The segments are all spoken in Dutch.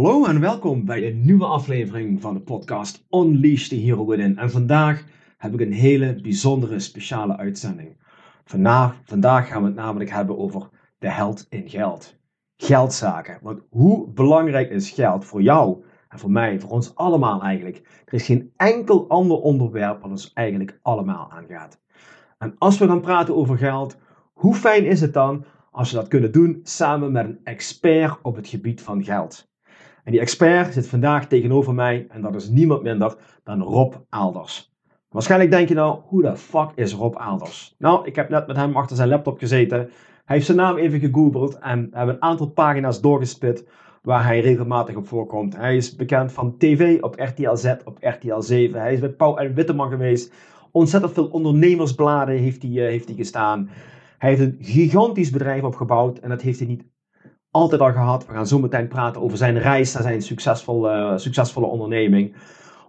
Hallo en welkom bij een nieuwe aflevering van de podcast Unleash the Hero Within. En vandaag heb ik een hele bijzondere speciale uitzending. Vandaag, vandaag gaan we het namelijk hebben over de held in geld. Geldzaken. Want hoe belangrijk is geld voor jou en voor mij, voor ons allemaal eigenlijk? Er is geen enkel ander onderwerp wat ons eigenlijk allemaal aangaat. En als we gaan praten over geld, hoe fijn is het dan als we dat kunnen doen samen met een expert op het gebied van geld? En die expert zit vandaag tegenover mij en dat is niemand minder dan Rob Aalders. Waarschijnlijk denk je nou, hoe de fuck is Rob Aalders? Nou, ik heb net met hem achter zijn laptop gezeten. Hij heeft zijn naam even gegoogeld en hebben een aantal pagina's doorgespit waar hij regelmatig op voorkomt. Hij is bekend van tv op RTL Z, op RTL 7. Hij is bij Pauw en Witteman geweest. Ontzettend veel ondernemersbladen heeft hij, uh, heeft hij gestaan. Hij heeft een gigantisch bedrijf opgebouwd en dat heeft hij niet altijd al gehad. We gaan zo meteen praten over zijn reis naar zijn succesvolle, succesvolle onderneming.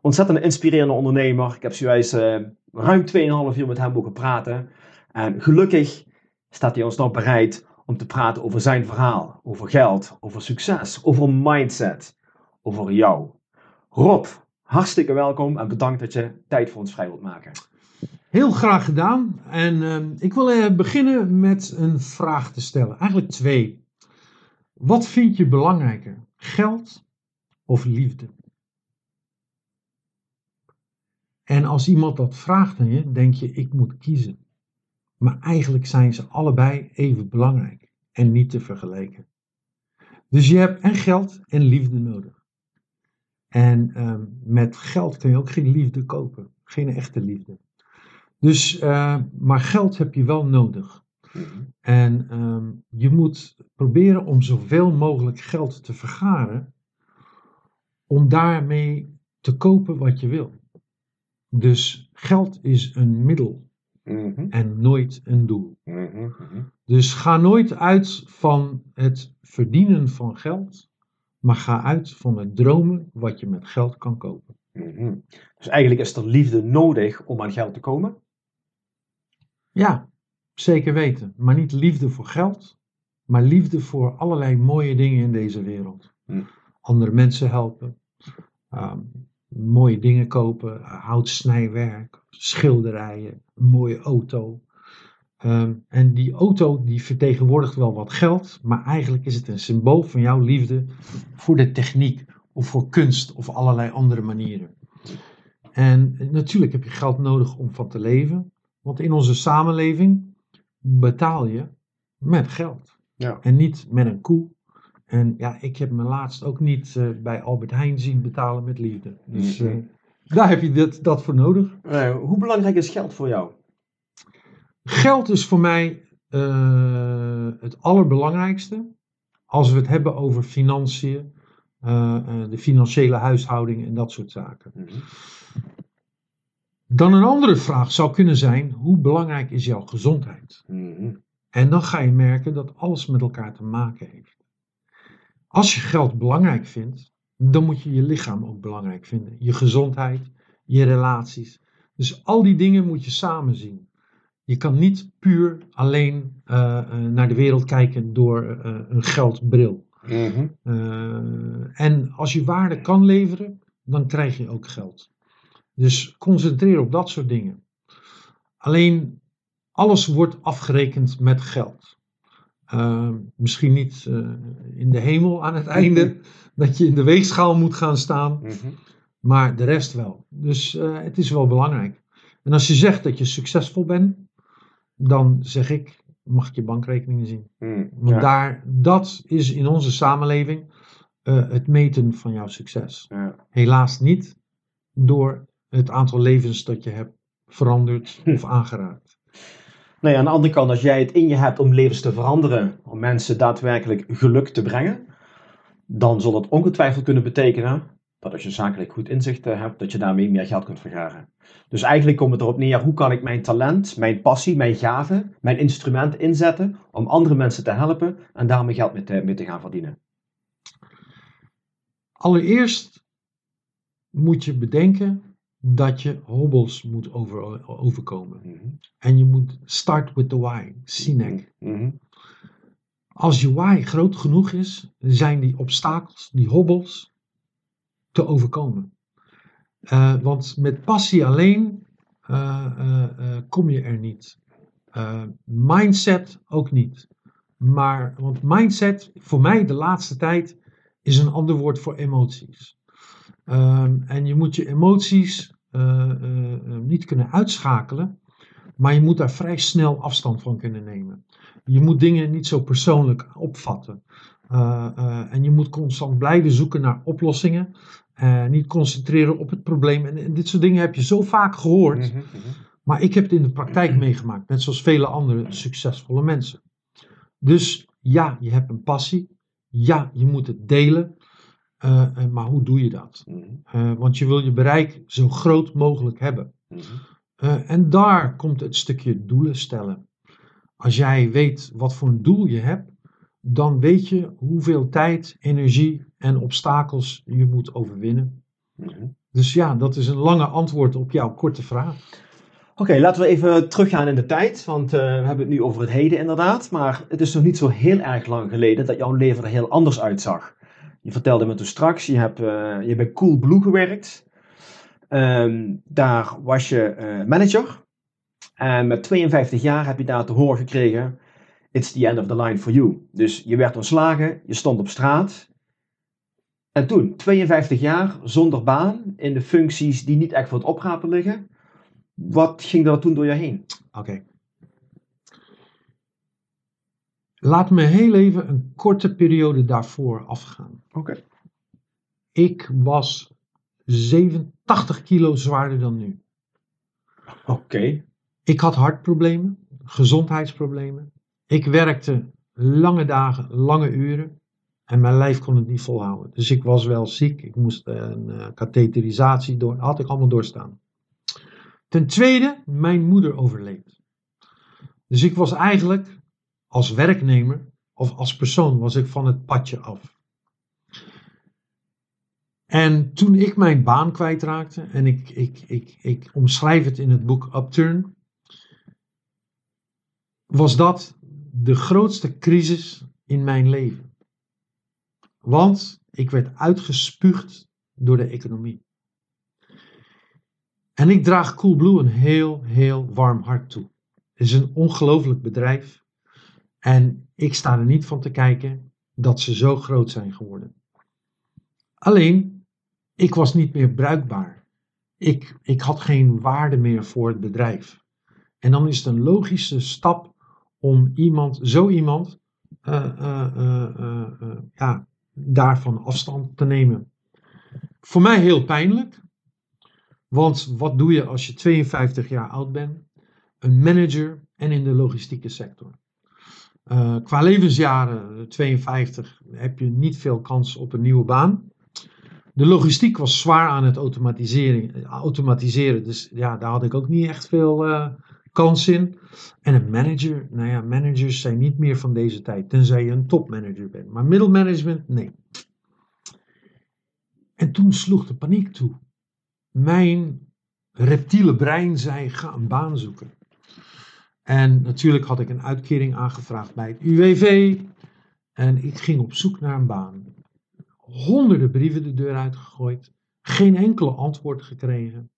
Ontzettend inspirerende ondernemer. Ik heb zojuist uh, ruim 2,5 uur met hem mogen praten. En gelukkig staat hij ons nog bereid om te praten over zijn verhaal. Over geld, over succes, over mindset, over jou. Rob, hartstikke welkom en bedankt dat je tijd voor ons vrij wilt maken. Heel graag gedaan. En uh, ik wil uh, beginnen met een vraag te stellen. Eigenlijk twee. Wat vind je belangrijker? Geld of liefde? En als iemand dat vraagt aan je, denk je, ik moet kiezen. Maar eigenlijk zijn ze allebei even belangrijk en niet te vergelijken. Dus je hebt en geld en liefde nodig. En um, met geld kun je ook geen liefde kopen, geen echte liefde. Dus, uh, maar geld heb je wel nodig. En um, je moet proberen om zoveel mogelijk geld te vergaren, om daarmee te kopen wat je wil. Dus geld is een middel mm -hmm. en nooit een doel. Mm -hmm. Dus ga nooit uit van het verdienen van geld, maar ga uit van het dromen wat je met geld kan kopen. Mm -hmm. Dus eigenlijk is er liefde nodig om aan geld te komen? Ja, zeker weten. Maar niet liefde voor geld, maar liefde voor allerlei mooie dingen in deze wereld. Andere mensen helpen, um, mooie dingen kopen, houtsnijwerk, schilderijen, een mooie auto. Um, en die auto die vertegenwoordigt wel wat geld, maar eigenlijk is het een symbool van jouw liefde voor de techniek of voor kunst of allerlei andere manieren. En natuurlijk heb je geld nodig om van te leven, want in onze samenleving betaal je met geld ja. en niet met een koe en ja, ik heb me laatst ook niet uh, bij Albert Heijn zien betalen met liefde. Dus uh, daar heb je dat, dat voor nodig. Uh, hoe belangrijk is geld voor jou? Geld is voor mij het allerbelangrijkste. Als we het hebben over financiën, de financiële huishouding en dat soort zaken. Dan een andere vraag zou kunnen zijn: hoe belangrijk is jouw gezondheid? Mm -hmm. En dan ga je merken dat alles met elkaar te maken heeft. Als je geld belangrijk vindt, dan moet je je lichaam ook belangrijk vinden. Je gezondheid, je relaties. Dus al die dingen moet je samen zien. Je kan niet puur alleen uh, uh, naar de wereld kijken door uh, een geldbril. Mm-hmm. en als je waarde kan leveren, dan krijg je ook geld. Dus concentreer op dat soort dingen. Alleen alles wordt afgerekend met geld. Uh, misschien niet uh, in de hemel aan het einde, dat je in de weegschaal moet gaan staan, mm -hmm. maar de rest wel. Dus uh, het is wel belangrijk. En als je zegt dat je succesvol bent, dan zeg ik, mag ik je bankrekeningen zien. Mm, Want ja. daar, dat is in onze samenleving uh, het meten van jouw succes. Ja. Helaas niet door het aantal levens dat je hebt veranderd of aangeraakt. Nou ja, aan de andere kant, als jij het in je hebt om levens te veranderen, om mensen daadwerkelijk geluk te brengen, dan zal dat ongetwijfeld kunnen betekenen dat als je zakelijk goed inzicht eh, hebt, dat je daarmee meer geld kunt vergaren. Dus eigenlijk komt het erop neer, hoe kan ik mijn talent, mijn passie, mijn gave, mijn instrument inzetten om andere mensen te helpen en daarmee geld mee te, mee te gaan verdienen. Allereerst moet je bedenken dat je hobbels moet over, overkomen. Mhm. En je moet start with the why, Sinek. Mhm. Als je why groot genoeg is, zijn die obstakels, die hobbels, te overkomen. Eh, want met passie alleen eh, eh, kom je er niet. Mindset ook niet. Maar, want mindset, voor mij de laatste tijd, is een ander woord voor emoties. Ehm, en je moet je emoties eh, eh, eh, niet kunnen uitschakelen, maar je moet daar vrij snel afstand van kunnen nemen. Je moet dingen niet zo persoonlijk opvatten. En je moet constant blijven zoeken naar oplossingen. niet concentreren op het probleem. En, en dit soort dingen heb je zo vaak gehoord. Mhm, mhm. Maar ik heb het in de praktijk meegemaakt, net zoals vele andere succesvolle mensen. Dus ja, je hebt een passie. Ja, je moet het delen. Eh, eh, maar hoe doe je dat? Mhm, Eh, want je wil je bereik zo groot mogelijk hebben. mhm. En daar komt het stukje doelen stellen. Als jij weet wat voor een doel je hebt, dan weet je hoeveel tijd, energie en obstakels je moet overwinnen. Mhm. Dus ja, dat is een lange antwoord op jouw korte vraag. Oké, laten we even teruggaan in de tijd, want we hebben het nu over het heden inderdaad, maar het is nog niet zo heel erg lang geleden dat jouw leven er heel anders uitzag. Je vertelde me toen straks, je hebt, eh, je bij Cool Blue gewerkt. Ehm, daar was je eh, manager. En met 52 jaar heb je daar te horen gekregen, it's the end of the line for you. Dus je werd ontslagen, je stond op straat. En toen, 52 jaar, zonder baan, in de functies die niet echt voor het oprapen liggen. Wat ging er toen door je heen? Oké. Laat me heel even een korte periode daarvoor afgaan. Oké. Ik was 87 kilo zwaarder dan nu. Oké. Ik had hartproblemen, gezondheidsproblemen. Ik werkte lange dagen, lange uren. En mijn lijf kon het niet volhouden. Dus ik was wel ziek. Ik moest eh, een uh, katheterisatie door. Had ik allemaal doorstaan. Ten tweede, mijn moeder overleed. Dus ik was eigenlijk als werknemer of als persoon was ik van het padje af. En toen ik mijn baan kwijtraakte, en ik, ik, ik, ik omschrijf het in het boek Upturn, was dat de grootste crisis in mijn leven. Want ik werd uitgespuugd door de economie. En ik draag Coolblue een heel, heel warm hart toe. Het is een ongelooflijk bedrijf. En ik sta er niet van te kijken dat ze zo groot zijn geworden. Alleen, ik was niet meer bruikbaar. Ik, ik had geen waarde meer voor het bedrijf. En dan is het een logische stap om iemand, zo iemand, uh, uh, uh, ja, daarvan afstand te nemen. Voor mij heel pijnlijk. Want wat doe je als je 52 jaar oud bent? Een manager en in de logistieke sector. Uh, qua levensjaren, 52, heb je niet veel kans op een nieuwe baan. De logistiek was zwaar aan het automatiseren, dus ja, daar had ik ook niet echt veel uh, kans in. En een manager, nou ja, managers zijn niet meer van deze tijd, tenzij je een topmanager bent. Maar middelmanagement, nee. En toen sloeg de paniek toe. Mijn reptiele brein zei: ga een baan zoeken. En natuurlijk had ik een uitkering aangevraagd bij het UWV. En ik ging op zoek naar een baan. Honderden brieven de deur uitgegooid. Geen enkele antwoord gekregen.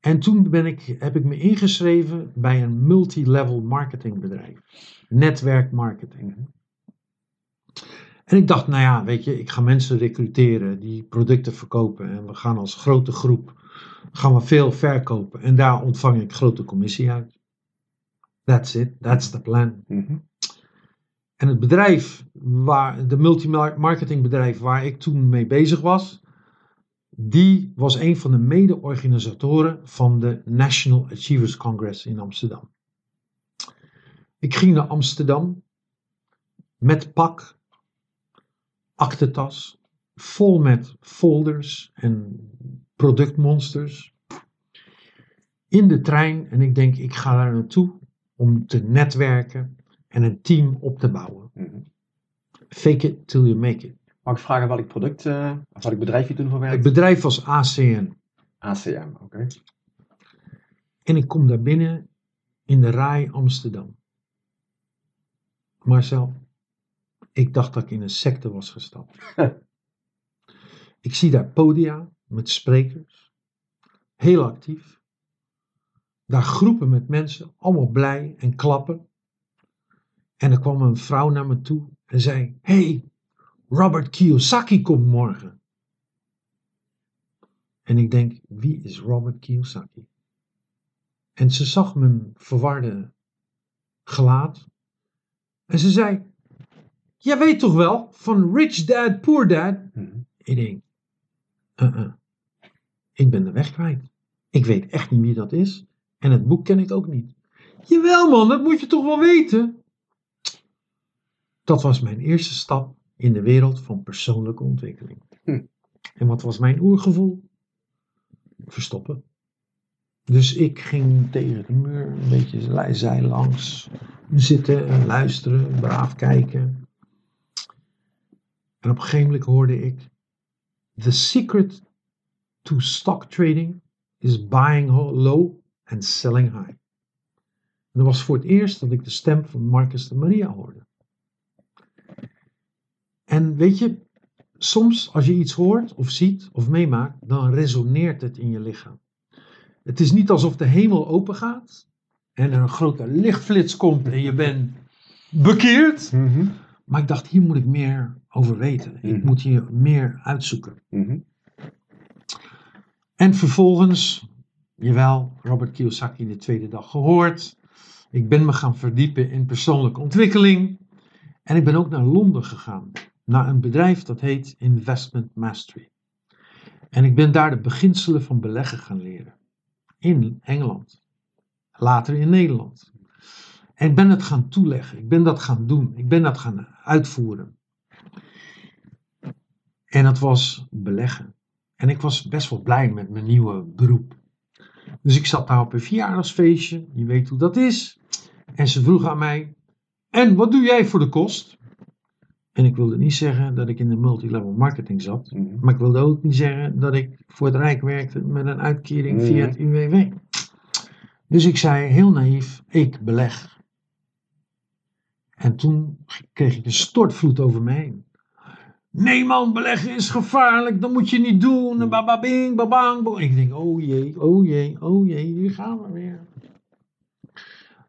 En toen ben ik, heb ik me ingeschreven bij een multilevel marketingbedrijf. Netwerkmarketing. En ik dacht, nou ja, weet je, ik ga mensen recruteren die producten verkopen. En we gaan als grote groep, gaan we veel verkopen. En daar ontvang ik grote commissie uit. That's it, that's the plan. Mm-hmm. En het bedrijf, waar, de multimarketingbedrijf waar ik toen mee bezig was, die was een van de mede-organisatoren van de National Achievers Congress in Amsterdam. Ik ging naar Amsterdam met pak, aktentas, vol met folders en productmonsters. In de trein en ik denk, ik ga daar naartoe om te netwerken en een team op te bouwen. Mhm. Fake it till you make it. Mag ik vragen welk product, eh of welk bedrijf je toen voor Het werkt? bedrijf was ACN. ACM, oké. En ik kom daar binnen in de RAI Amsterdam. Marcel, ik dacht dat ik in een secte was gestapt. ik zie daar podia met sprekers, heel actief. Daar groepen met mensen, allemaal blij en klappen. En er kwam een vrouw naar me toe en zei: Hey, Robert Kiyosaki komt morgen. En ik denk: Wie is Robert Kiyosaki? En ze zag mijn verwarde gelaat. En ze zei: Jij weet toch wel van Rich Dad, Poor Dad? Mhm. Ik denk: "Uh-uh. Ik ben de weg kwijt. Ik weet echt niet wie dat is. En het boek ken ik ook niet. Jawel, man, dat moet je toch wel weten? Dat was mijn eerste stap in de wereld van persoonlijke ontwikkeling. Hm. En wat was mijn oergevoel? Verstoppen. Dus ik ging tegen de muur een beetje zij langs zitten en luisteren, braaf kijken. En op een gegeven moment hoorde ik: The secret to stock trading is buying low and selling high. En dat was voor het eerst dat ik de stem van Marcus de Maria hoorde. En weet je, soms als je iets hoort of ziet of meemaakt, dan resoneert het in je lichaam. Het is niet alsof de hemel open gaat en er een grote lichtflits komt en je bent bekeerd. Mhm. Maar ik dacht, hier moet ik meer over weten. Ik Mhm. moet hier meer uitzoeken. Mhm. En vervolgens, jawel, Robert Kiyosaki de tweede dag gehoord. Ik ben me gaan verdiepen in persoonlijke ontwikkeling. En ik ben ook naar Londen gegaan. Naar een bedrijf dat heet Investment Mastery. En ik ben daar de beginselen van beleggen gaan leren. In Engeland. Later in Nederland. En ik ben het gaan toeleggen. Ik ben dat gaan doen. Ik ben dat gaan uitvoeren. En dat was beleggen. En ik was best wel blij met mijn nieuwe beroep. Dus ik zat daar op een verjaardagsfeestje. Je weet hoe dat is. En ze vroeg aan mij: En wat doe jij voor de kost? En ik wilde niet zeggen dat ik in de multilevel marketing zat. Mhm. Maar ik wilde ook niet zeggen dat ik voor het Rijk werkte met een uitkering via het UWW. Dus ik zei heel naïef: Ik beleg. En toen kreeg ik een stortvloed over me heen. Nee man, beleggen is gevaarlijk, dat moet je niet doen. En bababing, babang, bo- Ik denk, oh jee, oh jee, oh jee, hier gaan we weer.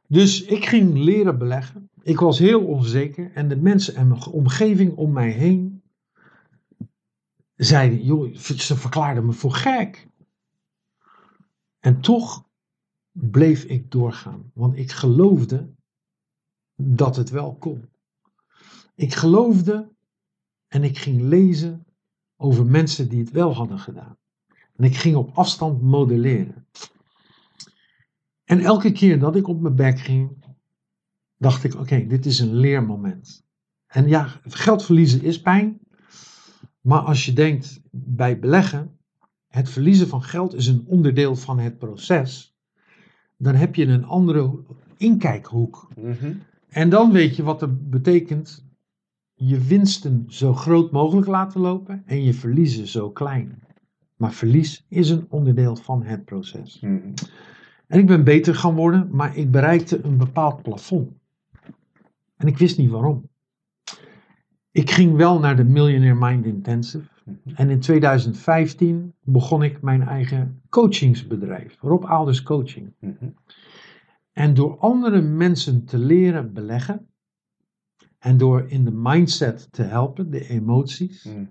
Dus ik ging leren beleggen. Ik was heel onzeker. En de mensen en mijn omgeving om mij heen zeiden, joh, ze verklaarden me voor gek. En toch bleef ik doorgaan. Want ik geloofde dat het wel kon. Ik geloofde en ik ging lezen over mensen die het wel hadden gedaan. En ik ging op afstand modelleren. En elke keer dat ik op mijn bek ging, dacht ik: oké, dit is een leermoment. En ja, geld verliezen is pijn. Maar als je denkt bij beleggen, het verliezen van geld is een onderdeel van het proces. Dan heb je een andere inkijkhoek. Mhm. En dan weet je wat het betekent je winsten zo groot mogelijk laten lopen en je verliezen zo klein. Maar verlies is een onderdeel van het proces. Mhm. En ik ben beter gaan worden, maar ik bereikte een bepaald plafond. En ik wist niet waarom. Ik ging wel naar de Millionaire Mind Intensive. En in 2015 begon ik mijn eigen coachingsbedrijf, Rob Aalders Coaching. Mhm. En door andere mensen te leren beleggen en door in de mindset te helpen, de emoties, Mhm.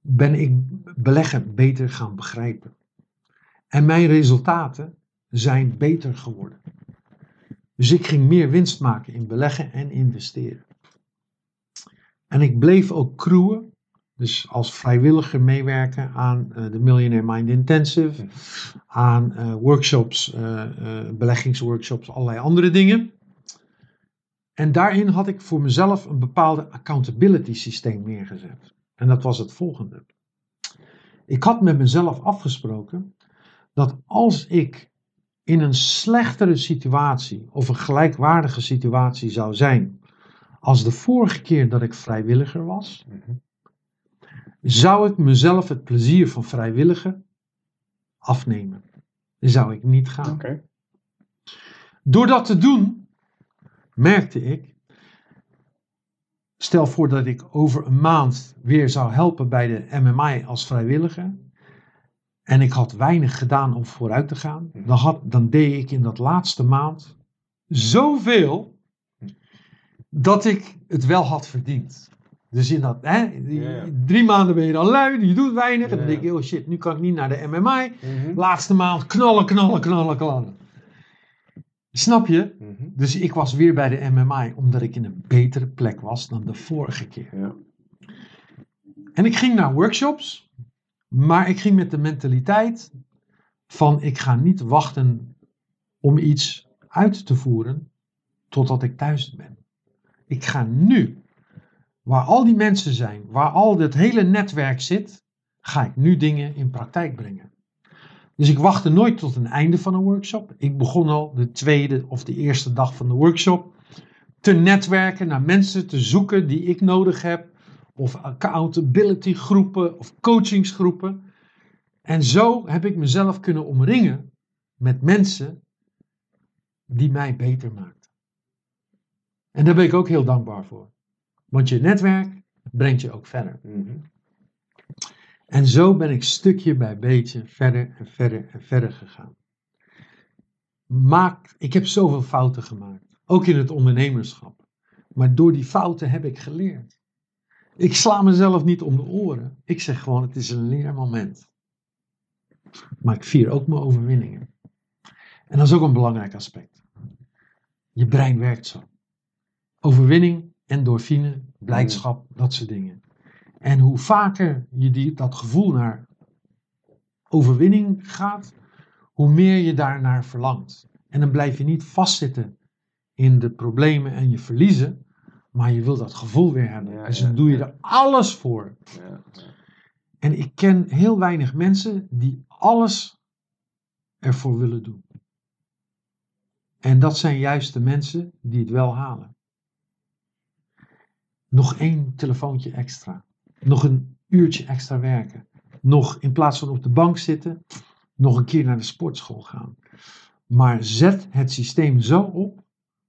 ben ik beleggen beter gaan begrijpen. En mijn resultaten zijn beter geworden. Dus ik ging meer winst maken in beleggen en investeren. En ik bleef ook crewen, dus als vrijwilliger meewerken aan eh, de Millionaire Mind Intensive, aan eh, workshops, eh, beleggingsworkshops, allerlei andere dingen. En daarin had ik voor mezelf een bepaalde accountability systeem neergezet. En dat was het volgende. Ik had met mezelf afgesproken dat als ik in een slechtere situatie of een gelijkwaardige situatie zou zijn als de vorige keer dat ik vrijwilliger was, Mhm. zou ik mezelf het plezier van vrijwilliger afnemen. Zou ik niet gaan. Door dat te doen, merkte ik, stel voor dat ik over een maand weer zou helpen bij de MMI als vrijwilliger, en ik had weinig gedaan om vooruit te gaan, dan, had, dan deed ik in dat laatste maand zoveel dat ik het wel had verdiend. Dus in dat, hè, drie maanden ben je dan lui, je doet weinig, en dan denk ik, oh shit, nu kan ik niet naar de MMI. Mhm. Laatste maand knallen, knallen, knallen, knallen. Snap je? Mhm. Dus ik was weer bij de MMI omdat ik in een betere plek was dan de vorige keer. Ja. En ik ging naar workshops, maar ik ging met de mentaliteit van ik ga niet wachten om iets uit te voeren totdat ik thuis ben. Ik ga nu, waar al die mensen zijn, waar al dit hele netwerk zit, ga ik nu dingen in praktijk brengen. Dus ik wachtte nooit tot een einde van een workshop. Ik begon al de tweede of de eerste dag van de workshop te netwerken, naar mensen te zoeken die ik nodig heb, of accountability groepen of coachingsgroepen. En zo heb ik mezelf kunnen omringen met mensen die mij beter maakten. En daar ben ik ook heel dankbaar voor. Want je netwerk brengt je ook verder. Mhm. En zo ben ik stukje bij beetje verder en verder en verder gegaan. Maak, ik heb zoveel fouten gemaakt, ook in het ondernemerschap. Maar door die fouten heb ik geleerd. Ik sla mezelf niet om de oren. Ik zeg gewoon, het is een leermoment. Maar ik vier ook mijn overwinningen. En dat is ook een belangrijk aspect. Je brein werkt zo. Overwinning, endorfine, blijdschap, dat soort dingen. En hoe vaker je die, dat gevoel naar overwinning gaat, hoe meer je daarnaar verlangt. En dan blijf je niet vastzitten in de problemen en je verliezen, maar je wil dat gevoel weer hebben. Ja, dus ja, dan doe je ja. er alles voor. En ik ken heel weinig mensen die alles ervoor willen doen. En dat zijn juist de mensen die het wel halen. Nog één telefoontje extra. Nog een uurtje extra werken. Nog in plaats van op de bank zitten, nog een keer naar de sportschool gaan. Maar zet het systeem zo op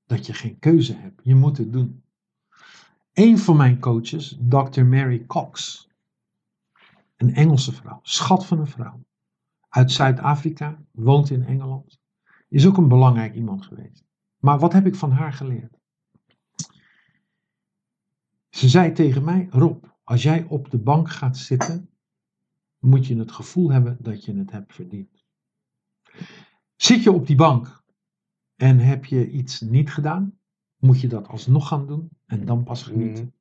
dat je geen keuze hebt. Je moet het doen. Een van mijn coaches, Dr. Mary Cox, een Engelse vrouw, schat van een vrouw, uit Zuid-Afrika, woont in Engeland, is ook een belangrijk iemand geweest. Maar wat heb ik van haar geleerd? Ze zei tegen mij: Rob, als jij op de bank gaat zitten, moet je het gevoel hebben dat je het hebt verdiend. Zit je op die bank en heb je iets niet gedaan, moet je dat alsnog gaan doen en dan pas genieten. Mhm.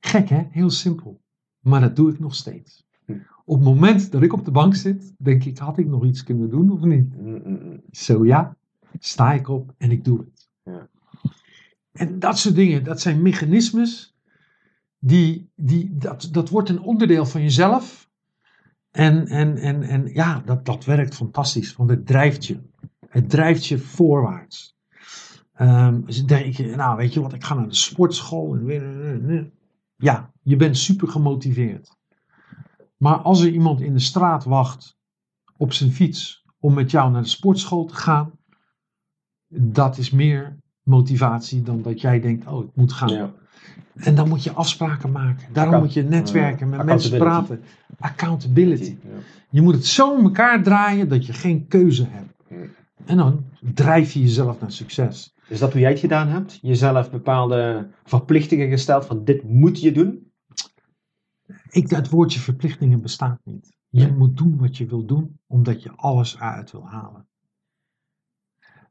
Gek hè, heel simpel. Maar dat doe ik nog steeds. Hm. Op het moment dat ik op de bank zit, denk ik, had ik nog iets kunnen doen of niet? Mhm. Zo ja, sta ik op en ik doe het. Ja. En dat soort dingen, dat zijn mechanismes, die, die, dat, dat wordt een onderdeel van jezelf. En, en, en, en ja, dat, dat werkt fantastisch, want het drijft je. Het drijft je voorwaarts. Ehm, dus denk je, nou weet je wat, ik ga naar de sportschool. En, ja, je bent super gemotiveerd. Maar als er iemand in de straat wacht op zijn fiets om met jou naar de sportschool te gaan, dat is meer motivatie dan dat jij denkt, oh, ik moet gaan. Ja. En dan moet je afspraken maken. Daarom Account- moet je netwerken, met mensen praten. Accountability. Ja. Je moet het zo in elkaar draaien dat je geen keuze hebt. En dan drijf je jezelf naar succes. Is dat hoe jij het gedaan hebt? Jezelf bepaalde verplichtingen gesteld van dit moet je doen? Ik, het woordje verplichtingen bestaat niet. Je Nee. moet doen wat je wil doen, omdat je alles eruit wil halen.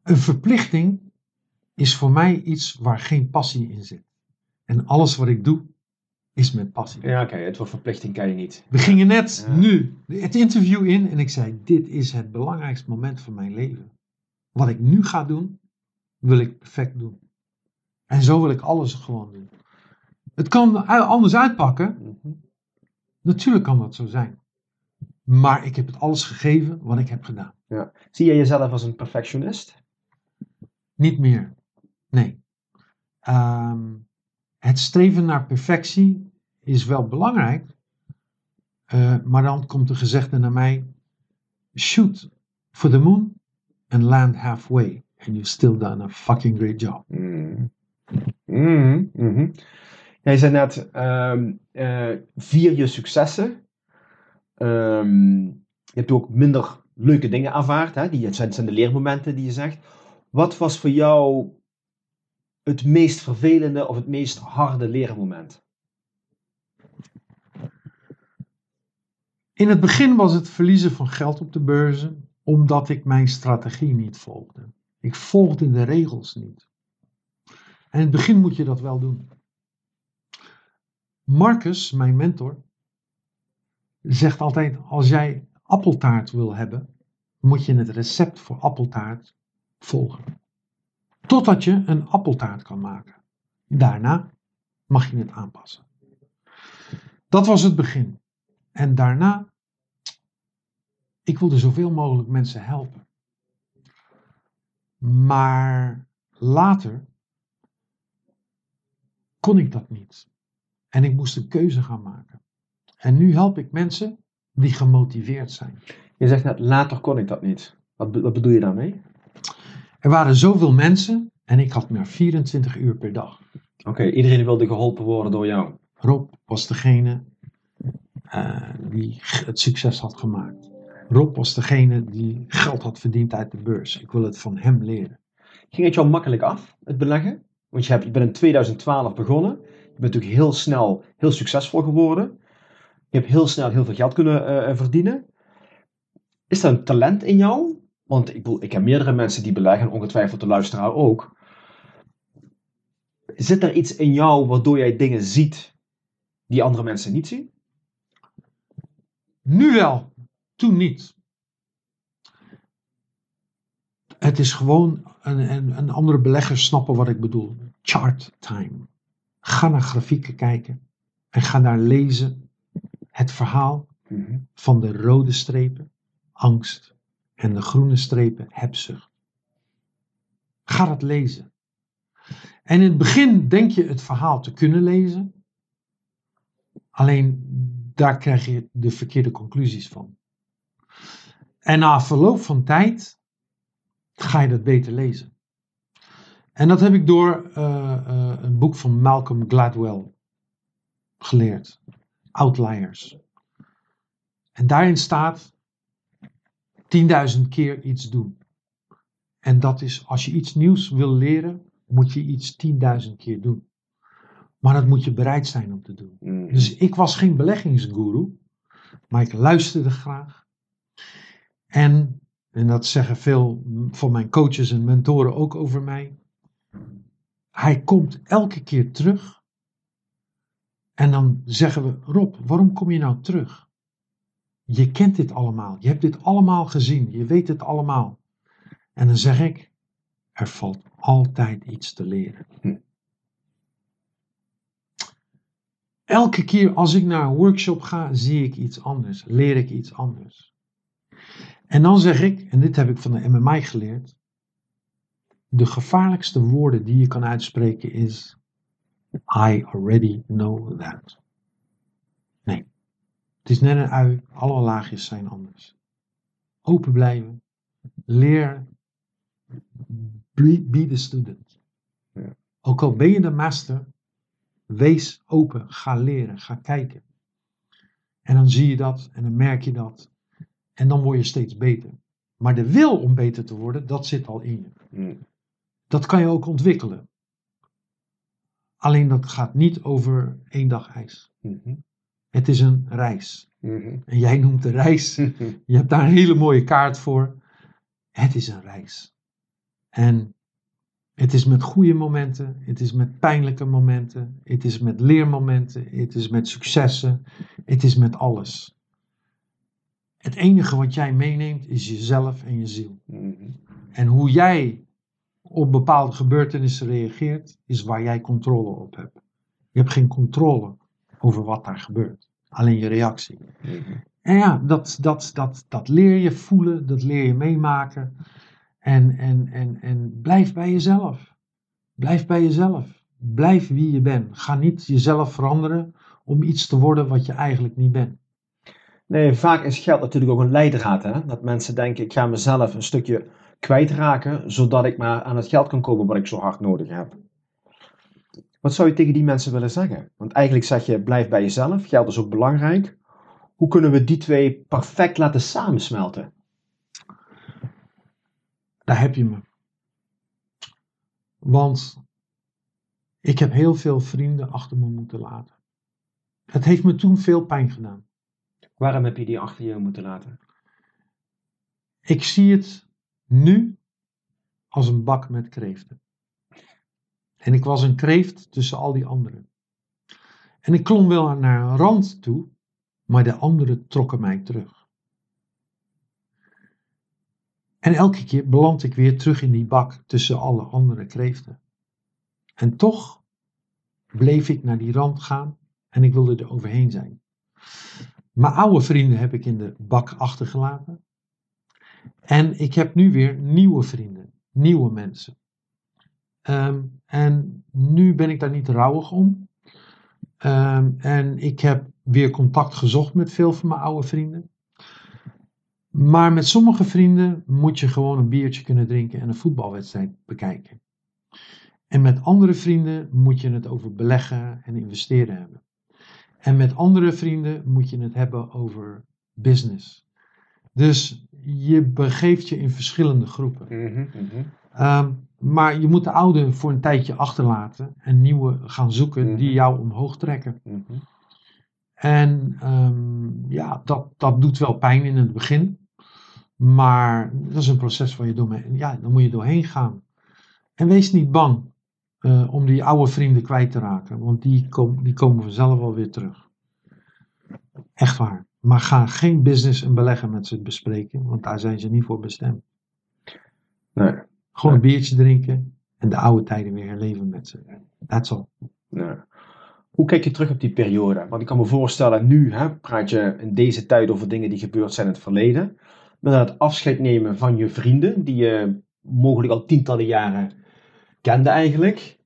Een verplichting is voor mij iets waar geen passie in zit. En alles wat ik doe, is met passie. Ja, oké, het woord verplichting kan je niet. We gingen net Ja. nu het interview in en ik zei: Dit is het belangrijkste moment van mijn leven. Wat ik nu ga doen, wil ik perfect doen. En zo wil ik alles gewoon doen. Het kan anders uitpakken. Mhm. Natuurlijk kan dat zo zijn. Maar ik heb het alles gegeven wat ik heb gedaan. Zie je jezelf als een perfectionist? Niet meer. Nee. Ehm, het streven naar perfectie is wel belangrijk. eh, maar dan komt de gezegde naar mij: shoot for the moon and land halfway. And you've still done a fucking great job. Mm. Mhm. Jij zei net, eh, vier je successen. Ehm, je hebt ook minder leuke dingen ervaard. Hè? Die zijn, zijn de leermomenten die je zegt. Wat was voor jou het meest vervelende of het meest harde leermoment? In het begin was het verliezen van geld op de beurzen, omdat ik mijn strategie niet volgde. Ik volgde de regels niet. En in het begin moet je dat wel doen. Marcus, mijn mentor, zegt altijd: als jij appeltaart wil hebben, moet je het recept voor appeltaart volgen. Totdat je een appeltaart kan maken. Daarna mag je het aanpassen. Dat was het begin. En daarna, ik wilde zoveel mogelijk mensen helpen. Maar later kon ik dat niet. En ik moest een keuze gaan maken. En nu help ik mensen die gemotiveerd zijn. Je zegt net, later kon ik dat niet. Wat, wat bedoel je daarmee? Er waren zoveel mensen en ik had maar 24 uur per dag. Oké, iedereen wilde geholpen worden door jou. Rob was degene eh, die het succes had gemaakt. Rob was degene die geld had verdiend uit de beurs. Ik wil het van hem leren. Ging het jou makkelijk af, het beleggen? Want je, hebt, je bent in 2012 begonnen. Je bent natuurlijk heel snel heel succesvol geworden. Je hebt heel snel heel veel geld kunnen eh, eh, verdienen. Is dat een talent in jou? Want ik, ik heb meerdere mensen die beleggen, ongetwijfeld de luisteraar ook. Zit er iets in jou waardoor jij dingen ziet die andere mensen niet zien? Nu wel, toen niet. Het is gewoon, een, een, een andere beleggers snappen wat ik bedoel. Chart time. Ga naar grafieken kijken en ga daar lezen het verhaal van de rode strepen, angst, en de groene strepen, hebzucht. Ga dat lezen. En in het begin denk je het verhaal te kunnen lezen, alleen daar krijg je de verkeerde conclusies van. En na verloop van tijd ga je dat beter lezen. En dat heb ik door eh, eh, een boek van Malcolm Gladwell geleerd. Outliers. En daarin staat 10.000 keer iets doen. En dat is, als je iets nieuws wil leren, moet je iets 10.000 keer doen. Maar dat moet je bereid zijn om te doen. Dus ik was geen beleggingsguru, maar ik luisterde graag. En, en dat zeggen veel van mijn coaches en mentoren ook over mij. Hij komt elke keer terug. En dan zeggen we, Rob, waarom kom je nou terug? Je kent dit allemaal. Je hebt dit allemaal gezien. Je weet het allemaal. En dan zeg ik, er valt altijd iets te leren. Hm. Elke keer als ik naar een workshop ga, zie ik iets anders. Leer ik iets anders. En dan zeg ik, en dit heb ik van de MMI geleerd. De gevaarlijkste woorden die je kan uitspreken is, I already know that. Het is net een ui, alle laagjes zijn anders. Open blijven. Leer. Be, the student. Ja. Ook al ben je de master, wees open. Ga leren, ga kijken. En dan zie je dat en dan merk je dat. En dan word je steeds beter. Maar de wil om beter te worden, dat zit al in je. Mm. Dat kan je ook ontwikkelen. Alleen dat gaat niet over één dag ijs. Mhm. Het is een reis. Mhm. En jij noemt de reis. Je hebt daar een hele mooie kaart voor. Het is een reis. En het is met goede momenten, het is met pijnlijke momenten, het is met leermomenten, het is met successen, het is met alles. Het enige wat jij meeneemt is jezelf en je ziel. Mhm. En hoe jij op bepaalde gebeurtenissen reageert, is waar jij controle op hebt. Je hebt geen controle over wat daar gebeurt. Alleen je reactie. En ja, dat, dat, dat, dat leer je voelen, dat leer je meemaken. En, en, en, en blijf bij jezelf. Blijf bij jezelf. Blijf wie je bent. Ga niet jezelf veranderen om iets te worden wat je eigenlijk niet bent. Nee, vaak is geld natuurlijk ook een leidraad. Hè? Dat mensen denken, ik ga mezelf een stukje kwijtraken, zodat ik maar aan het geld kan komen wat ik zo hard nodig heb. Wat zou je tegen die mensen willen zeggen? Want eigenlijk zeg je, blijf bij jezelf, geld is ook belangrijk. Hoe kunnen we die twee perfect laten samensmelten? Daar heb je me. Want ik heb heel veel vrienden achter me moeten laten. Het heeft me toen veel pijn gedaan. Waarom heb je die achter je moeten laten? Ik zie het nu als een bak met kreeften. En ik was een kreeft tussen al die anderen. En ik klom wel naar een rand toe, maar de anderen trokken mij terug. En elke keer beland ik weer terug in die bak tussen alle andere kreeften. En toch bleef ik naar die rand gaan en ik wilde er overheen zijn. Mijn oude vrienden heb ik in de bak achtergelaten. En ik heb nu weer nieuwe vrienden, nieuwe mensen. Ehm, en nu ben ik daar niet rouwig om. Ehm, en ik heb weer contact gezocht met veel van mijn oude vrienden. Maar met sommige vrienden moet je gewoon een biertje kunnen drinken en een voetbalwedstrijd bekijken. En met andere vrienden moet je het over beleggen en investeren hebben. En met andere vrienden moet je het hebben over business. Dus je begeeft je in verschillende groepen. Ehm, maar je moet de oude voor een tijdje achterlaten en nieuwe gaan zoeken Mhm. die jou omhoog trekken. Mhm. En ehm, ja, dat, dat doet wel pijn in het begin. Maar dat is een proces waar je door, ja, dan moet je doorheen gaan. En wees niet bang eh, om die oude vrienden kwijt te raken, want die, kom, die komen vanzelf wel weer terug. Echt waar. Maar ga geen business en beleggen met ze bespreken, want daar zijn ze niet voor bestemd. Nee, Gewoon een biertje drinken en de oude tijden weer herleven met ze. That's all. nee. Hoe kijk je terug op die periode? Want ik kan me voorstellen, nu hè, praat je in deze tijd over dingen die gebeurd zijn in het verleden. Maar dan het afscheid nemen van je vrienden, die je mogelijk al tientallen jaren kende eigenlijk.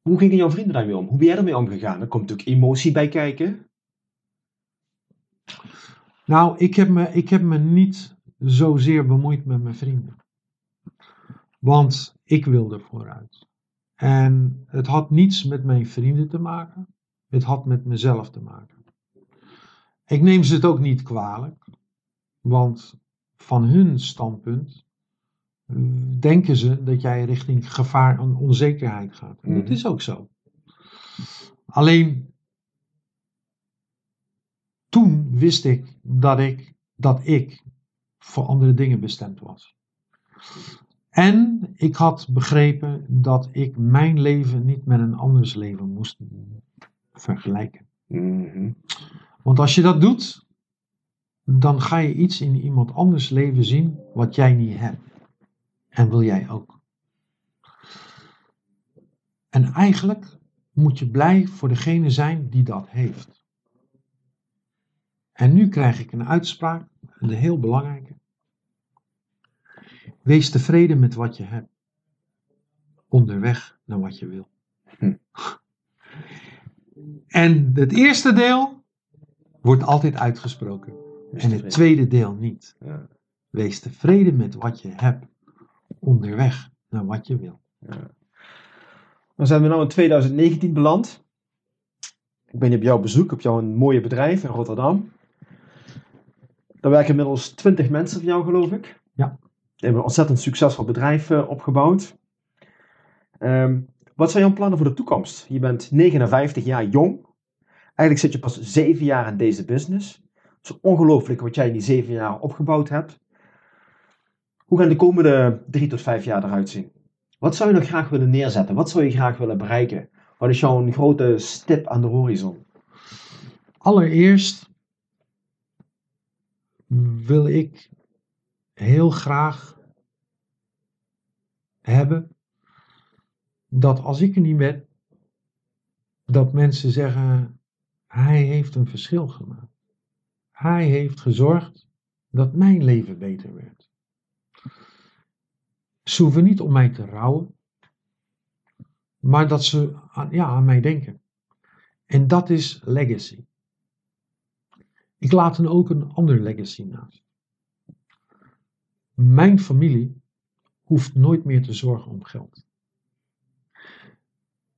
Hoe gingen jouw vrienden daarmee om? Hoe ben jij ermee omgegaan? Er komt natuurlijk emotie bij kijken. Nou, ik heb, me, ik heb me niet zozeer bemoeid met mijn vrienden. Want ik wilde vooruit. En het had niets met mijn vrienden te maken. Het had met mezelf te maken. Ik neem ze het ook niet kwalijk. Want van hun standpunt eh, denken ze dat jij richting gevaar en onzekerheid gaat. En dat Mhm. is ook zo. Alleen toen wist ik dat ik, dat ik voor andere dingen bestemd was. En ik had begrepen dat ik mijn leven niet met een anders leven moest vergelijken. Mhm. Want als je dat doet, dan ga je iets in iemand anders leven zien wat jij niet hebt. En wil jij ook. En eigenlijk moet je blij voor degene zijn die dat heeft. En nu krijg ik een uitspraak, een heel belangrijke. Wees tevreden met wat je hebt. Onderweg naar wat je wil. Hm. En het eerste deel wordt altijd uitgesproken. En het tweede deel niet. Ja, Wees tevreden met wat je hebt. Onderweg naar wat je wil. ja. Dan zijn we nu in 2019 beland. Ik ben op jouw bezoek, op jouw mooie bedrijf in Rotterdam. Daar werken inmiddels 20 mensen voor jou, geloof ik. Ja. Hebt een ontzettend succesvol bedrijf eh, opgebouwd. Ehm, wat zijn jouw plannen voor de toekomst? Je bent 59 jaar jong. Eigenlijk zit je pas 7 jaar in deze business. Het is ongelooflijk wat jij in die 7 jaar opgebouwd hebt. Hoe gaan de komende 3 tot 5 jaar eruit zien? Wat zou je nog graag willen neerzetten? Wat zou je graag willen bereiken? Wat is jouw grote stip aan de horizon? Allereerst wil ik heel graag hebben dat als ik er niet ben, dat mensen zeggen, hij heeft een verschil gemaakt. Hij heeft gezorgd dat mijn leven beter werd. Ze hoeven niet om mij te rouwen, maar dat ze aan, ja, aan mij denken. En dat is legacy. Ik laat dan ook een ander legacy naast. Mijn familie hoeft nooit meer te zorgen om geld.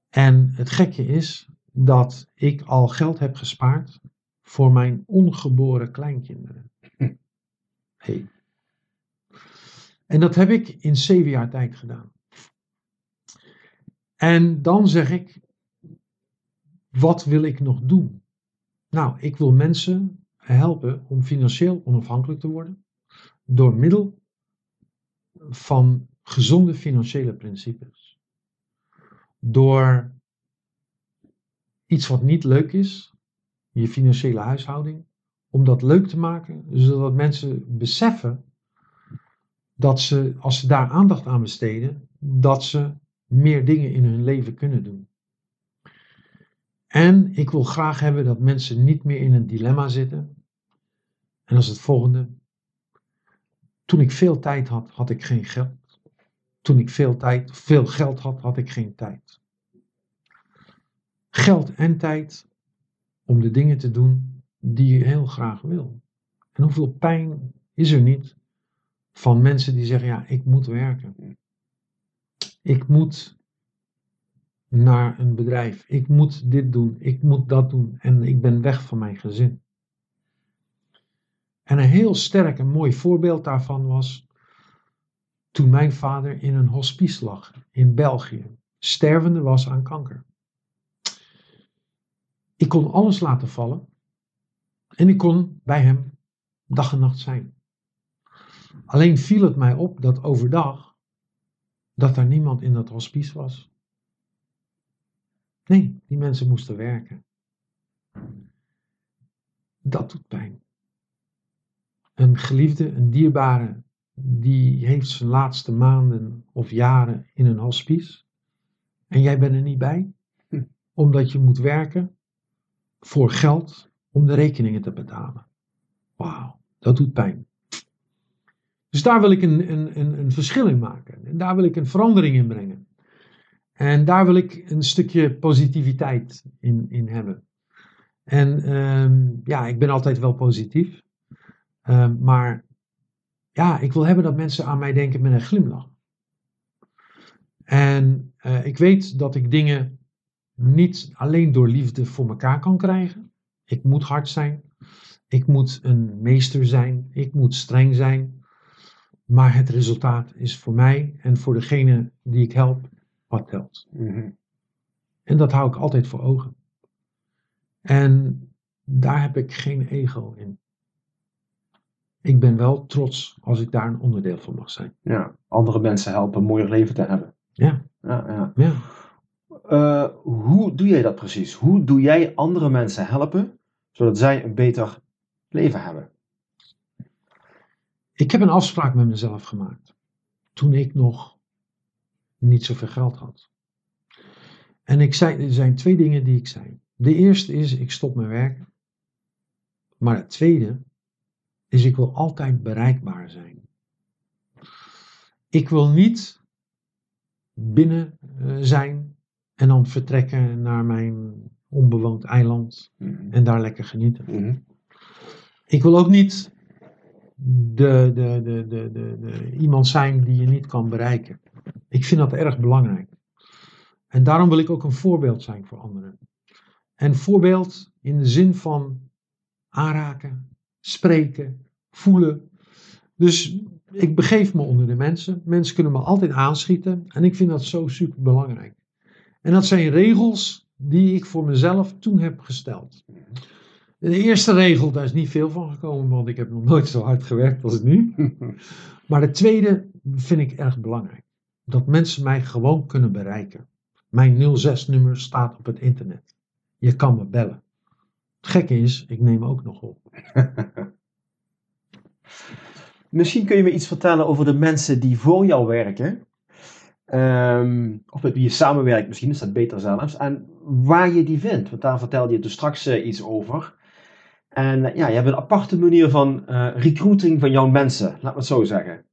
En het gekke is dat ik al geld heb gespaard voor mijn ongeboren kleinkinderen. Hey. En dat heb ik in zeven jaar tijd gedaan. En dan zeg ik, wat wil ik nog doen? Nou, ik wil mensen helpen om financieel onafhankelijk te worden door middel van gezonde financiële principes. Door iets wat niet leuk is, je financiële huishouding, om dat leuk te maken, zodat mensen beseffen dat ze, als ze daar aandacht aan besteden, dat ze meer dingen in hun leven kunnen doen. En ik wil graag hebben dat mensen niet meer in een dilemma zitten. En is het volgende. Toen ik veel tijd had, had ik geen geld. Toen ik veel tijd, veel geld had, had ik geen tijd. Geld en tijd om de dingen te doen die je heel graag wil. En hoeveel pijn is er niet van mensen die zeggen: Ja, ik moet werken. Ik moet naar een bedrijf. Ik moet dit doen. Ik moet dat doen. En ik ben weg van mijn gezin. En een heel sterk en mooi voorbeeld daarvan was toen mijn vader in een hospice lag in België, stervende was aan kanker. Ik kon alles laten vallen en ik kon bij hem dag en nacht zijn. Alleen viel het mij op dat overdag dat er niemand in dat hospice was. Nee, die mensen moesten werken. Dat doet pijn. Een geliefde, een dierbare, die heeft zijn laatste maanden of jaren in een hospice. En jij bent er niet bij, hm. omdat je moet werken voor geld om de rekeningen te betalen. Wauw, dat doet pijn. Dus daar wil ik een, een, een, een verschil in maken. En daar wil ik een verandering in brengen. En daar wil ik een stukje positiviteit in, in hebben. En ehm, ja, ik ben altijd wel positief. Ehm, maar ja, ik wil hebben dat mensen aan mij denken met een glimlach. En uh, ik weet dat ik dingen niet alleen door liefde voor elkaar kan krijgen. Ik moet hard zijn. Ik moet een meester zijn. Ik moet streng zijn. Maar het resultaat is voor mij en voor degene die ik help wat telt. Mhm. En dat hou ik altijd voor ogen. En daar heb ik geen ego in. Ik ben wel trots als ik daar een onderdeel van mag zijn. Ja, andere mensen helpen een mooier leven te hebben. Ja. ja, ja. ja. Uh, hoe doe jij dat precies? Hoe doe jij andere mensen helpen zodat zij een beter leven hebben? Ik heb een afspraak met mezelf gemaakt. Toen ik nog niet zoveel geld had. En ik zei, er zijn twee dingen die ik zei. De eerste is, ik stop mijn werk. Maar het tweede is, ik wil altijd bereikbaar zijn. Ik wil niet binnen eh, zijn en dan vertrekken naar mijn onbewoond eiland mhm. en daar lekker genieten. Mhm. Ik wil ook niet de, de, de, de, de, de, iemand zijn die je niet kan bereiken. Ik vind dat erg belangrijk. En daarom wil ik ook een voorbeeld zijn voor anderen. En voorbeeld in de zin van aanraken, spreken, voelen. Dus ik begeef me onder de mensen. Mensen kunnen me altijd aanschieten. En ik vind dat zo super belangrijk. En dat zijn regels die ik voor mezelf toen heb gesteld. De eerste regel, daar is niet veel van gekomen, want ik heb nog nooit zo hard gewerkt als nu. Maar de tweede vind ik erg belangrijk. Dat mensen mij gewoon kunnen bereiken. Mijn 06-nummer staat op het internet. Je kan me bellen. Het gekke is, ik neem ook nog op. Misschien kun je me iets vertellen over de mensen die voor jou werken. Ehm, of met wie je samenwerkt, misschien is dat beter zelfs. En waar je die vindt, want daar vertelde je dus straks eh, iets over. En eh, ja, je hebt een aparte manier van eh, recruiting van jouw mensen, laat me het zo zeggen.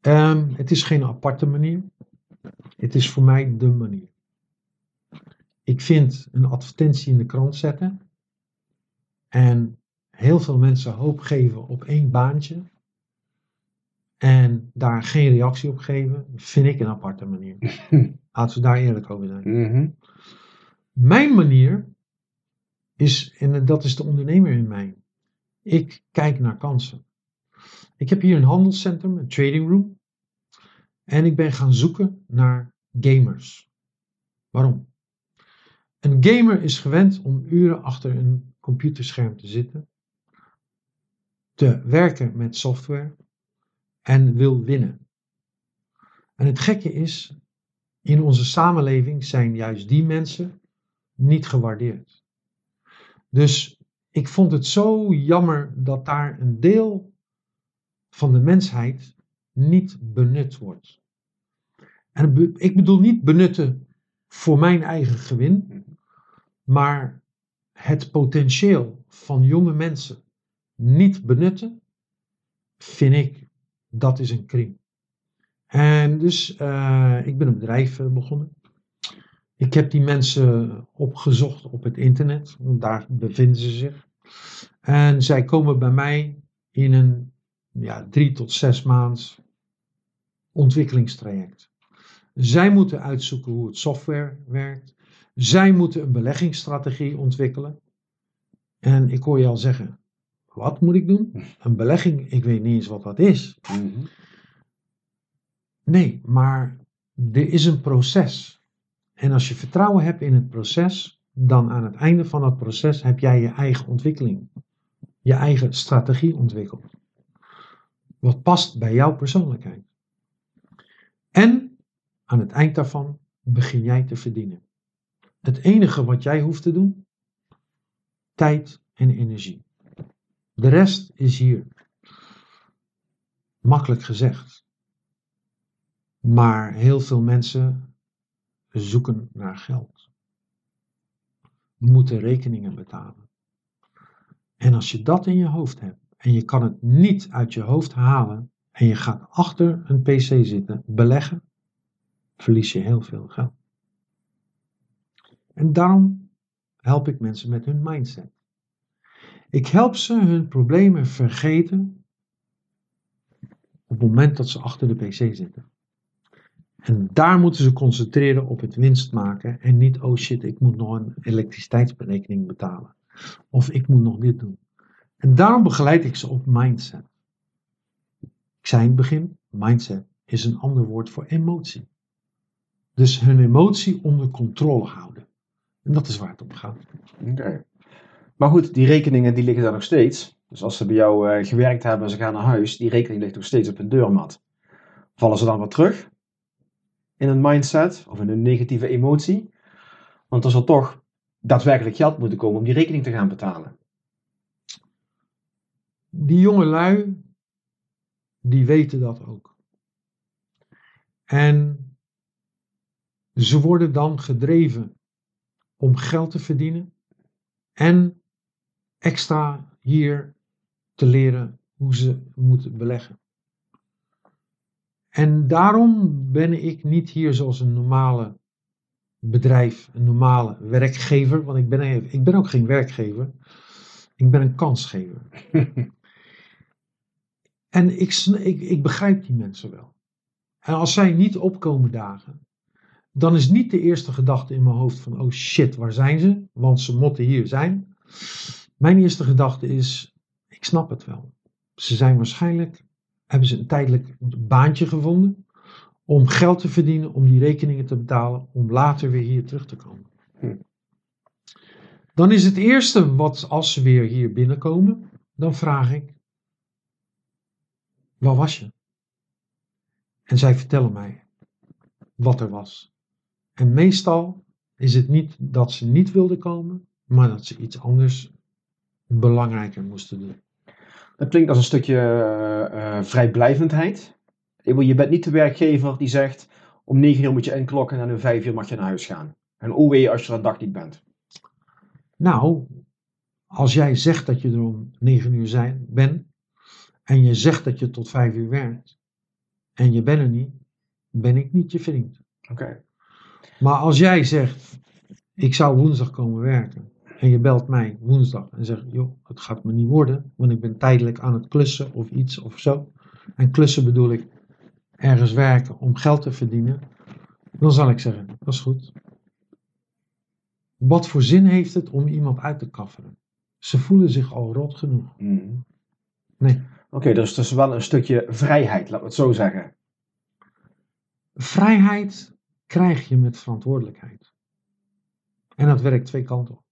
Ehm, het is geen aparte manier. Het is voor mij de manier. Ik vind een advertentie in de krant zetten en heel veel mensen hoop geven op één baantje en daar geen reactie op geven, vind ik een aparte manier. Laten we daar eerlijk over zijn. Mhm. Mijn manier is, en dat is de ondernemer in mij, ik kijk naar kansen. Ik heb hier een handelscentrum, een trading room. En ik ben gaan zoeken naar gamers. Waarom? Een gamer is gewend om uren achter een computerscherm te zitten, te werken met software en wil winnen. En het gekke is, in onze samenleving zijn juist die mensen niet gewaardeerd. Dus ik vond het zo jammer dat daar een deel van de mensheid niet benut wordt. En ik bedoel niet benutten voor mijn eigen gewin, maar het potentieel van jonge mensen niet benutten, vind ik, dat is een kring. En dus, uh, ik ben een bedrijf uh, begonnen. Ik heb die mensen opgezocht op het internet, want daar bevinden ze zich. En zij komen bij mij in een ja, drie tot zes maand ontwikkelingstraject. Zij moeten uitzoeken hoe het software werkt. Zij moeten een beleggingsstrategie ontwikkelen. En ik hoor je al zeggen, wat moet ik doen? Een belegging, ik weet niet eens wat dat is. Mhm. Nee, maar er is een proces. En als je vertrouwen hebt in het proces, dan aan het einde van het proces heb jij je eigen ontwikkeling, je eigen strategie ontwikkeld. Wat past bij jouw persoonlijkheid. En aan het eind daarvan begin jij te verdienen. Het enige wat jij hoeft te doen, tijd en energie. De rest is hier. Makkelijk gezegd. Maar heel veel mensen zoeken naar geld. Moeten rekeningen betalen. En als je dat in je hoofd hebt en je kan het niet uit je hoofd halen en je gaat achter een PC zitten beleggen, verlies je heel veel geld. En daarom help ik mensen met hun mindset. Ik help ze hun problemen vergeten op het moment dat ze achter de PC zitten. En daar moeten ze concentreren op het winst maken en niet, oh shit, ik moet nog een elektriciteitsberekening betalen. Of ik moet nog dit doen. En daarom begeleid ik ze op mindset. Ik zei in het begin, mindset is een ander woord voor emotie. Dus hun emotie onder controle houden. En dat is waar het om gaat. Oké. Maar goed, die rekeningen die liggen daar nog steeds. Dus als ze bij jou eh, gewerkt hebben en ze gaan naar huis, die rekening ligt nog steeds op hun deurmat. Vallen ze dan weer terug in een mindset of in een negatieve emotie? Want er zal toch daadwerkelijk geld moeten komen om die rekening te gaan betalen. Die jonge lui, die weten dat ook. En ze worden dan gedreven om geld te verdienen en extra hier te leren hoe ze moeten beleggen. En daarom ben ik niet hier zoals een normale bedrijf, een normale werkgever, want ik ben, ik ben ook geen werkgever. Ik ben een kansgever. en ik, ik, ik begrijp die mensen wel. En als zij niet opkomen dagen, dan is niet de eerste gedachte in mijn hoofd van, oh shit, waar zijn ze? Want ze moeten hier zijn. Mijn eerste gedachte is, ik snap het wel. Ze zijn waarschijnlijk, hebben ze een tijdelijk baantje gevonden om geld te verdienen, om die rekeningen te betalen, om later weer hier terug te komen. Hm. Dan is het eerste wat, als ze weer hier binnenkomen, dan vraag ik, waar was je? En zij vertellen mij wat er was. En meestal is het niet dat ze niet wilden komen, maar dat ze iets anders belangrijker moesten doen. Dat klinkt als een stukje uh, vrijblijvendheid. Je bent niet de werkgever die zegt, om 9 uur moet je inklokken en om 5 uur mag je naar huis gaan. En wee als je er een dag niet bent. Nou, als jij zegt dat je er om 9 uur zijn, bent en je zegt dat je tot 5 uur werkt en je bent er niet, ben ik niet je vriend. Oké. Maar als jij zegt, ik zou woensdag komen werken en je belt mij woensdag en zegt, joh, het gaat me niet worden, want ik ben tijdelijk aan het klussen of iets of zo. En klussen bedoel ik ergens werken om geld te verdienen. Dan zal ik zeggen, dat is goed. Wat voor zin heeft het om iemand uit te kafferen? Ze voelen zich al rot genoeg. Mhm. Nee. Oké, dus het is wel een stukje vrijheid, laten we het zo zeggen. Vrijheid krijg je met verantwoordelijkheid. En dat werkt twee kanten op.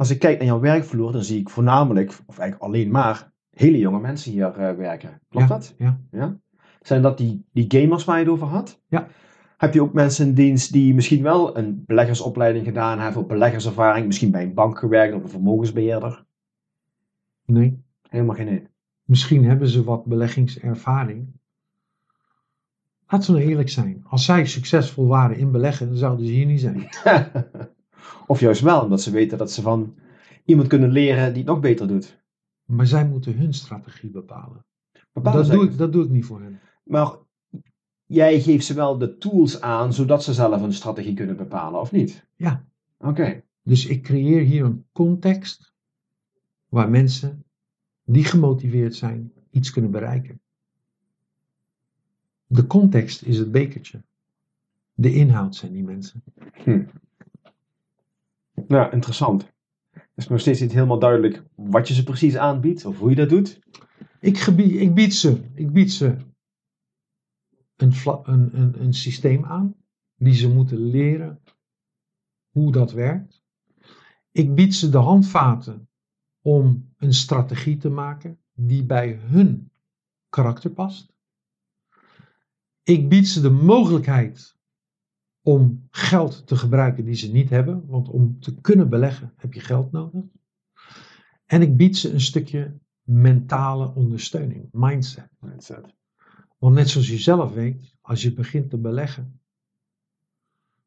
Als ik kijk naar jouw werkvloer, dan zie ik voornamelijk, of eigenlijk alleen maar, hele jonge mensen hier eh, werken. Klopt ja, dat? Ja. Ja? Zijn dat die, die gamers waar je het over had? Ja. Heb je ook mensen in dienst die misschien wel een beleggersopleiding gedaan hebben, of beleggerservaring, misschien bij een bank gewerkt of een vermogensbeheerder? Nee. Helemaal geen één. Misschien hebben ze wat beleggingservaring. Laten we nou eerlijk zijn. Als zij succesvol waren in beleggen, dan zouden ze hier niet zijn. of juist wel, omdat ze weten dat ze van iemand kunnen leren die het nog beter doet. Maar zij moeten hun strategie bepalen. Bepalen Dat doe, ik, dat doe ik niet voor hen. Maar jij geeft ze wel de tools aan, zodat ze zelf een strategie kunnen bepalen, of niet? Ja. Oké. Dus ik creëer hier een context waar mensen die gemotiveerd zijn iets kunnen bereiken. De context is het bekertje. De inhoud zijn die mensen. Nou, interessant. Het is nog steeds niet helemaal duidelijk wat je ze precies aanbiedt, of hoe je dat doet. Ik, gebie- ik, bied ze, ik bied ze een, een, een, een systeem aan, die ze moeten leren hoe dat werkt. Ik bied ze de handvaten om een strategie te maken die bij hun karakter past. Ik bied ze de mogelijkheid om geld te gebruiken die ze niet hebben, want om te kunnen beleggen heb je geld nodig. En ik bied ze een stukje mentale ondersteuning, mindset. Mindset. Want net zoals je zelf weet, als je begint te beleggen,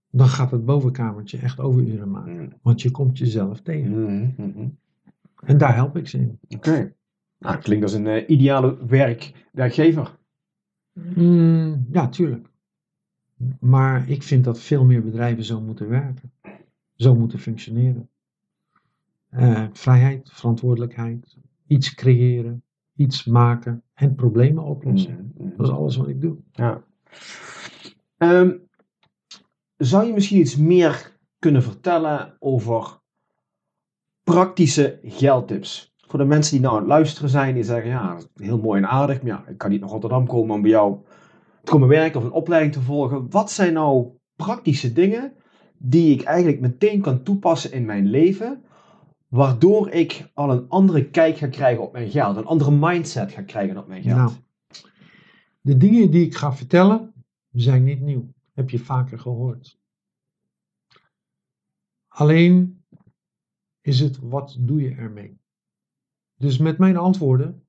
dan gaat het bovenkamertje echt overuren maken. Mm. Want je komt jezelf tegen. Mhm, mhm. En daar help ik ze in. Oké. Nou, klinkt als een eh, ideale werk, werkgever. Mm, ja, tuurlijk. Maar ik vind dat veel meer bedrijven zo moeten werken. Zo moeten functioneren. Eh, vrijheid, verantwoordelijkheid, iets creëren, iets maken en problemen oplossen. Mhm, mhm. Dat is alles wat ik doe. Ja. Ehm, zou je misschien iets meer kunnen vertellen over praktische geldtips? Voor de mensen die nou aan het luisteren zijn, die zeggen, ja, heel mooi en aardig, maar ja, ik kan niet naar Rotterdam komen om bij jou te komen werken of een opleiding te volgen. Wat zijn nou praktische dingen die ik eigenlijk meteen kan toepassen in mijn leven, waardoor ik al een andere kijk ga krijgen op mijn geld, een andere mindset ga krijgen op mijn geld? Nou, de dingen die ik ga vertellen zijn niet nieuw. Heb je vaker gehoord. Alleen is het wat doe je ermee? Dus met mijn antwoorden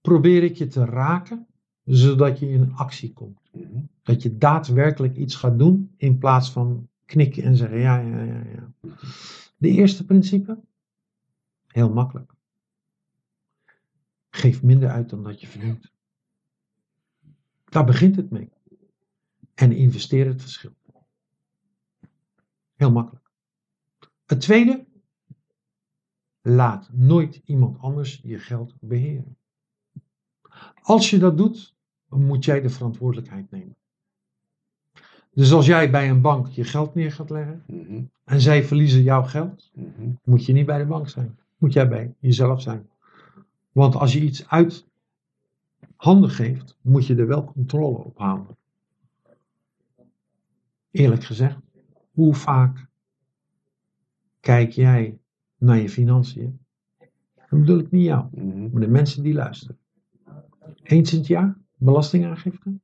probeer ik je te raken, zodat je in actie komt. Mhm. Dat je daadwerkelijk iets gaat doen in plaats van knikken en zeggen ja, ja, ja, ja. De eerste principe, heel makkelijk. Geef minder uit dan dat je verdient. Daar begint het mee. En investeer het verschil. Heel makkelijk. Het tweede, laat nooit iemand anders je geld beheren. Als je dat doet, moet jij de verantwoordelijkheid nemen. Dus als jij bij een bank je geld neer gaat leggen Mhm. en zij verliezen jouw geld, Mhm. moet je niet bij de bank zijn. Moet jij bij jezelf zijn. Want als je iets uit handen geeft, moet je er wel controle op houden. Eerlijk gezegd, hoe vaak kijk jij naar je financiën? Dan bedoel ik niet jou, Mhm. maar de mensen die luisteren. Eens in het jaar, belastingaangifte.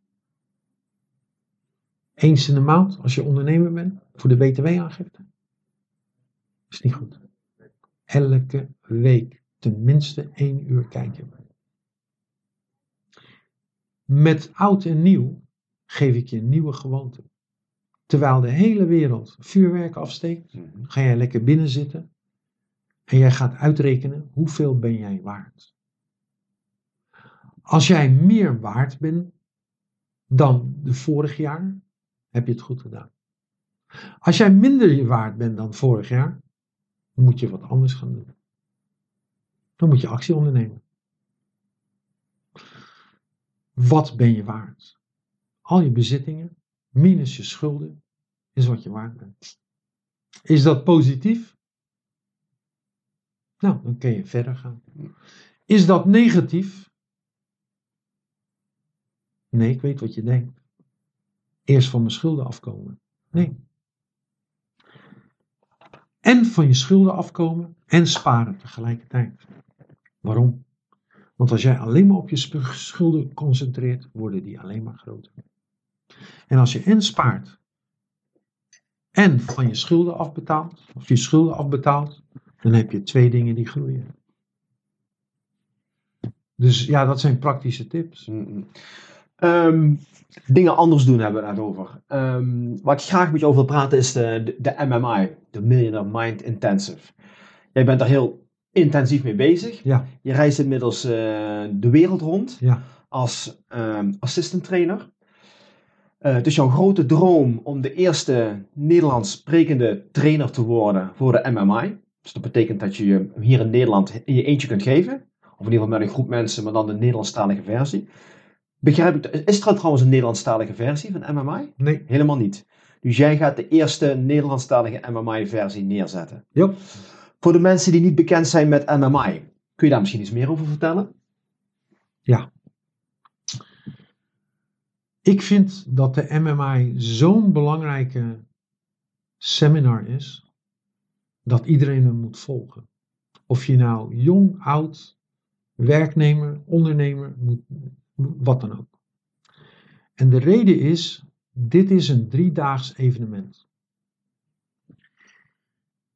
Eens in de maand, als je ondernemer bent, voor de btw-aangifte. Is niet goed. Elke week tenminste één uur kijken. Met oud en nieuw geef ik je nieuwe gewoonte. Terwijl de hele wereld vuurwerk afsteekt, Mhm. ga jij lekker binnen zitten en jij gaat uitrekenen hoeveel ben jij waard. Als jij meer waard bent dan de vorig jaar, heb je het goed gedaan. Als jij minder waard bent dan vorig jaar, moet je wat anders gaan doen. Dan moet je actie ondernemen. Wat ben je waard? Al je bezittingen, minus je schulden, is wat je waard bent. Is dat positief? Nou, dan kun je verder gaan. Is dat negatief? Nee, ik weet wat je denkt. Eerst van mijn schulden afkomen. Nee. En van je schulden afkomen en sparen tegelijkertijd. Waarom? Want als jij alleen maar op je schulden concentreert, worden die alleen maar groter. En als je en spaart en van je schulden afbetaalt, of je schulden afbetaalt, dan heb je twee dingen die groeien. Dus ja, dat zijn praktische tips. Ehm, dingen anders doen hebben we het net over. Ehm, waar ik graag met je over wil praten is de, de, de MMI, de Millionaire Mind Intensive. Jij bent daar heel intensief mee bezig. Ja, Je reist inmiddels eh, de wereld rond ja, als ehm, assistant trainer. Eh, het is jouw grote droom om de eerste Nederlands sprekende trainer te worden voor de MMI. Dus dat betekent dat je je hier in Nederland in je eentje kunt geven. Of in ieder geval met een groep mensen, maar dan de Nederlandstalige versie. Begrijp ik, is er trouwens een Nederlandstalige versie van MMI? nee, Helemaal niet. Dus jij gaat de eerste Nederlandstalige MMI-versie neerzetten. ja. Voor de mensen die niet bekend zijn met MMI, kun je daar misschien iets meer over vertellen? Ik vind dat de MMI zo'n belangrijke seminar is, dat iedereen hem moet volgen. Of je nou jong, oud, werknemer, ondernemer, moet, wat dan ook. En de reden is, dit is een driedaags evenement.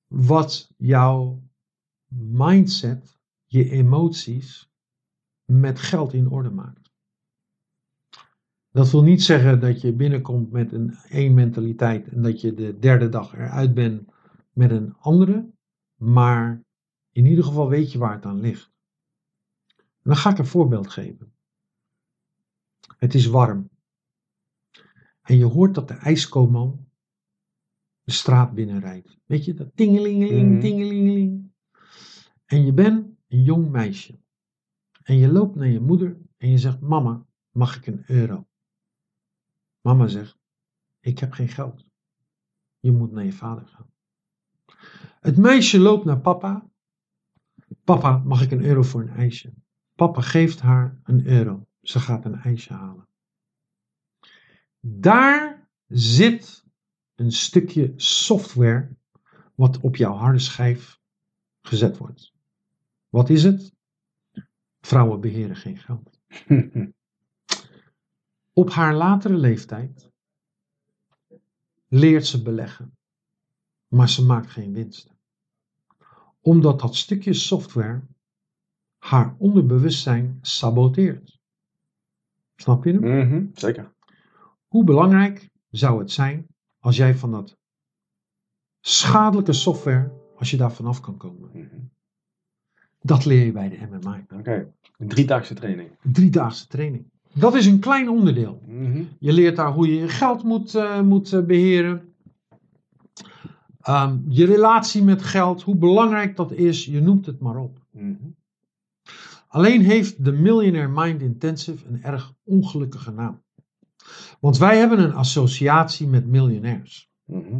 Wat jouw mindset, je emoties met geld in orde maakt. Dat wil niet zeggen dat je binnenkomt met een één mentaliteit en dat je de derde dag eruit bent met een andere, maar in ieder geval weet je waar het aan ligt. Dan ga ik een voorbeeld geven. Het is warm. En je hoort dat de ijskoman de straat binnenrijdt. Weet je, dat tingelingeling, Mhm. tingelingeling. En je bent een jong meisje. En je loopt naar je moeder en je zegt, mama, mag ik een euro? Mama zegt, ik heb geen geld. Je moet naar je vader gaan. Het meisje loopt naar papa. Papa, mag ik een euro voor een ijsje? Papa geeft haar een euro. Ze gaat een ijsje halen. Daar zit een stukje software wat op jouw harde schijf gezet wordt. Wat is het? Vrouwen beheren geen geld. Op haar latere leeftijd leert ze beleggen, maar ze maakt geen winst. Omdat dat stukje software haar onderbewustzijn saboteert. Snap je hem? Mhm, Zeker. Hoe belangrijk zou het zijn als jij van dat schadelijke software, als je daar vanaf kan komen? Mhm. Dat leer je bij de MMI. Oké, een driedaagse training. Een driedaagse training. Dat is een klein onderdeel. Mhm. Je leert daar hoe je je geld moet, eh, moet eh, beheren. Ehm, je relatie met geld, hoe belangrijk dat is, je noemt het maar op. Mhm. Alleen heeft de Millionaire Mind Intensive een erg ongelukkige naam. Want wij hebben een associatie met miljonairs. Mhm.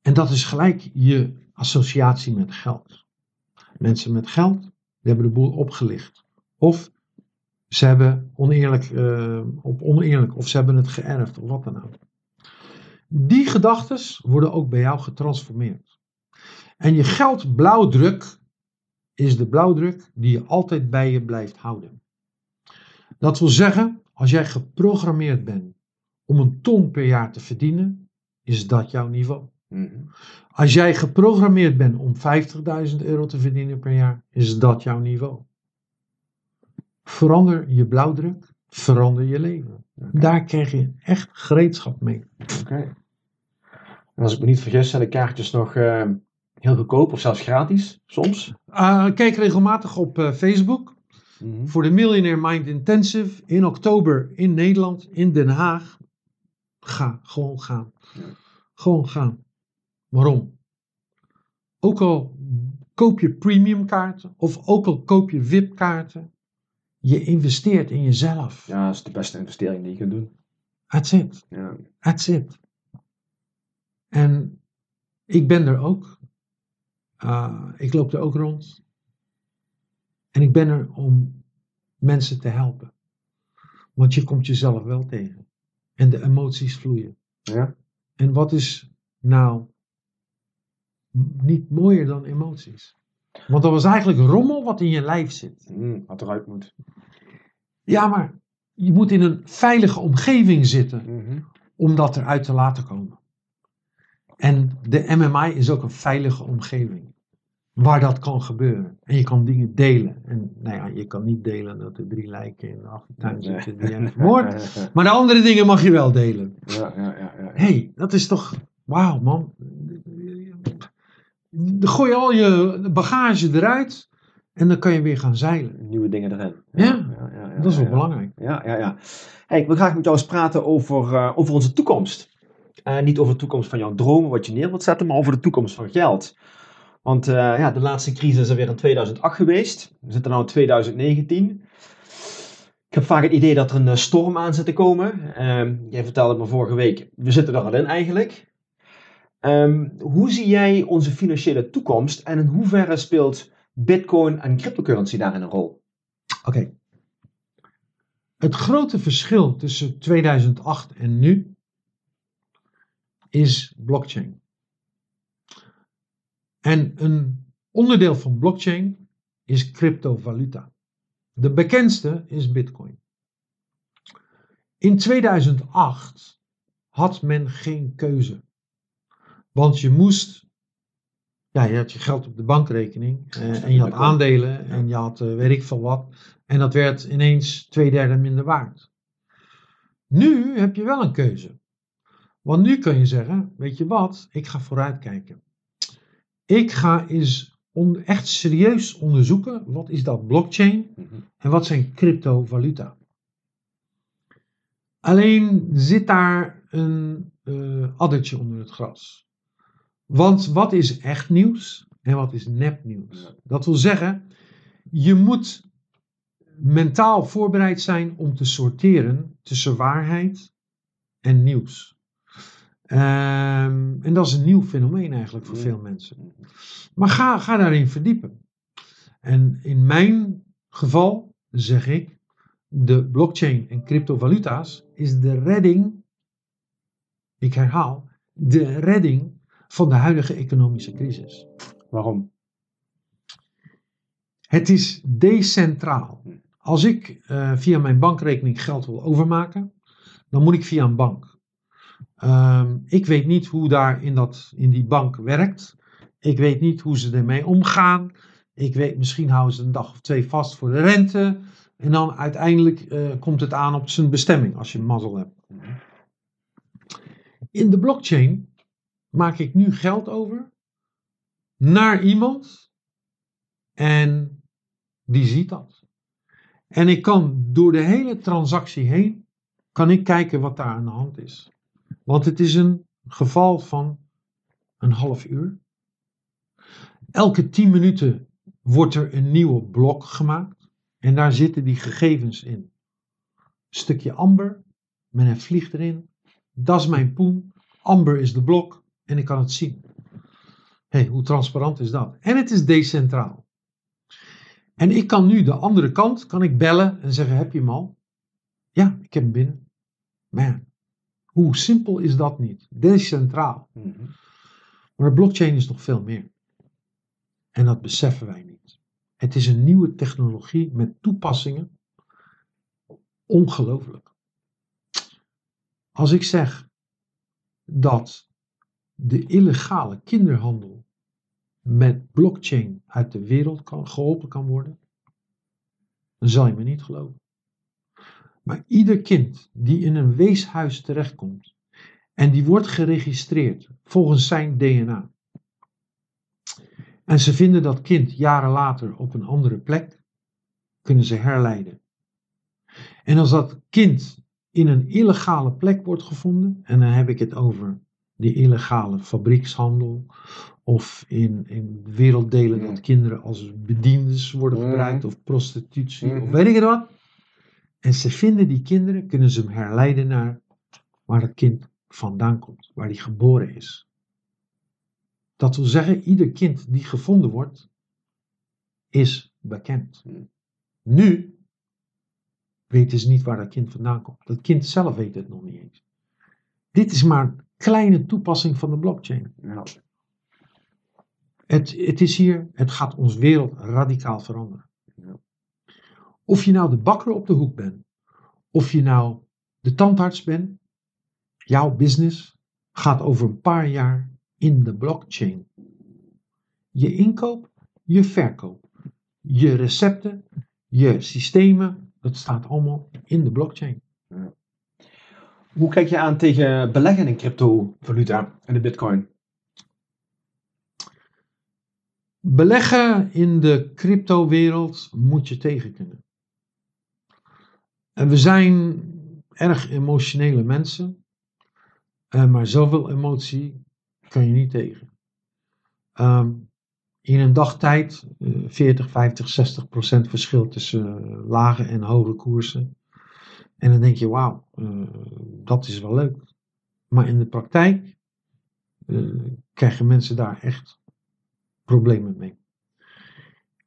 En dat is gelijk je associatie met geld. Mensen met geld, die hebben de boel opgelicht. Of ze hebben oneerlijk, eh, op oneerlijk, of ze hebben het geërfd, of wat dan ook. Die gedachten worden ook bij jou getransformeerd. En je geldblauwdruk is de blauwdruk die je altijd bij je blijft houden. Dat wil zeggen, als jij geprogrammeerd bent om een ton per jaar te verdienen, is dat jouw niveau. Mhm. Als jij geprogrammeerd bent om 50.000 euro te verdienen per jaar, is dat jouw niveau. Verander je blauwdruk, verander je leven. Daar krijg je echt gereedschap mee. Oké. En als ik me niet vergis, zijn de kaartjes nog eh, heel goedkoop of zelfs gratis soms. Uh, kijk regelmatig op uh, Facebook Mhm. voor de Millionaire Mind Intensive in oktober in Nederland, in Den Haag. Ga, gewoon gaan. Ja. Gewoon gaan. Waarom? Ook al koop je premium kaarten of ook al koop je VIP kaarten, je investeert in jezelf. Ja, dat is de beste investering die je kunt doen. That's it. Ja. That's it. En ik ben er ook. Uh, ik loop er ook rond. En ik ben er om mensen te helpen. Want je komt jezelf wel tegen. En de emoties vloeien. Ja. En wat is nou niet mooier dan emoties? Want dat was eigenlijk rommel wat in je lijf zit. Mm, wat eruit moet. Ja, maar je moet in een veilige omgeving zitten Mhm. om dat eruit te laten komen. En de MMI is ook een veilige omgeving. Waar dat kan gebeuren. En je kan dingen delen. En nou ja, je kan niet delen dat er drie lijken in de achtertuin zitten die vermoord. Maar de andere dingen mag je wel delen. Ja, ja, ja. ja. Hé, hey, dat is toch... Wauw, man. Gooi je al je bagage eruit. En dan kan je weer gaan zeilen. Nieuwe dingen erin. Ja, ja, ja, Dat is wel belangrijk. Ja, ja, ja. Hey, ik wil graag met jou eens praten over, eh, over onze toekomst. Eh, niet over de toekomst van jouw dromen, wat je neer wilt zetten, maar over de toekomst van geld. Want eh, ja, de laatste crisis is er weer in 2008 geweest. We zitten nu in 2019. Ik heb vaak het idee dat er een eh, storm aan zit te komen. Ehm, jij vertelde me vorige week, we zitten er al in eigenlijk. Ehm, hoe zie jij onze financiële toekomst en in hoeverre speelt Bitcoin en cryptocurrency daarin een rol? Oké. Het grote verschil tussen 2008 en nu is blockchain. En een onderdeel van blockchain is cryptovaluta. De bekendste is Bitcoin. In 2008 had men geen keuze. Want je moest, ja, je had je geld op de bankrekening eh, en je had aandelen en je had eh, weet ik veel wat. En dat werd ineens twee derde minder waard. Nu heb je wel een keuze. Want nu kun je zeggen, weet je wat, ik ga vooruitkijken. Ik ga eens on- echt serieus onderzoeken, wat is dat blockchain en wat zijn cryptovaluta. Alleen zit daar een eh addertje onder het gras. Want wat is echt nieuws en wat is nepnieuws? Dat wil zeggen, je moet mentaal voorbereid zijn om te sorteren tussen waarheid en nieuws. Ehm, en dat is een nieuw fenomeen eigenlijk voor veel mensen. Maar ga, ga daarin verdiepen. En in mijn geval zeg ik, de blockchain en cryptovaluta's is de redding, ik herhaal, de redding van de huidige economische crisis. Waarom? Het is decentraal. Als ik eh, via mijn bankrekening geld wil overmaken, dan moet ik via een bank. Ehm, ik weet niet hoe daar in, dat, in die bank werkt. Ik weet niet hoe ze ermee omgaan. Ik weet, misschien houden ze een dag of twee vast voor de rente. En dan uiteindelijk eh, komt het aan op zijn bestemming, als je mazzel hebt. In de blockchain maak ik nu geld over naar iemand en die ziet dat. En ik kan door de hele transactie heen, kan ik kijken wat daar aan de hand is. Want het is een geval van een half uur. Elke 10 minuten wordt er een nieuwe blok gemaakt. En daar zitten die gegevens in. Stukje amber, met een vlieg erin. Dat is mijn poen. Amber is de blok en ik kan het zien. hey, hoe transparant is dat? En het is decentraal. En ik kan nu de andere kant, kan ik bellen en zeggen, heb je hem al? Ja, ik heb hem binnen. Man, hoe simpel is dat niet? Decentraal. Mhm. Maar de blockchain is nog veel meer. En dat beseffen wij niet. Het is een nieuwe technologie met toepassingen. Ongelooflijk. Als ik zeg dat de illegale kinderhandel met blockchain uit de wereld kan, geholpen kan worden. dan zal je me niet geloven. Maar ieder kind die in een weeshuis terechtkomt en die wordt geregistreerd volgens zijn DNA. En ze vinden dat kind jaren later op een andere plek, kunnen ze herleiden. En als dat kind in een illegale plek wordt gevonden, en dan heb ik het over die illegale fabriekshandel, of in, in werelddelen dat kinderen als bediendes worden gebruikt, of prostitutie, of weet ik het wat. En ze vinden die kinderen, kunnen ze hem herleiden naar waar het kind vandaan komt, waar hij geboren is. Dat wil zeggen, ieder kind die gevonden wordt, is bekend. Nu weten ze niet waar dat kind vandaan komt. Dat kind zelf weet het nog niet eens. Dit is maar een kleine toepassing van de blockchain. Ja. Het, het is hier, het gaat ons wereld radicaal veranderen. Ja. Of je nou de bakker op de hoek bent, of je nou de tandarts bent, jouw business gaat over een paar jaar in de blockchain. Je inkoop, je verkoop, je recepten, je systemen, dat staat allemaal in de blockchain. Hoe kijk je aan tegen beleggen in cryptovaluta en de bitcoin? Beleggen in de cryptowereld moet je tegen kunnen. En we zijn erg emotionele mensen, eh, maar zoveel emotie kan je niet tegen. Ehm, in een dagtijd uh, 40, 50, 60 procent verschil tussen uh, lage en hoge koersen. En dan denk je, wauw, uh, dat is wel leuk. Maar in de praktijk krijgen mensen daar echt problemen mee.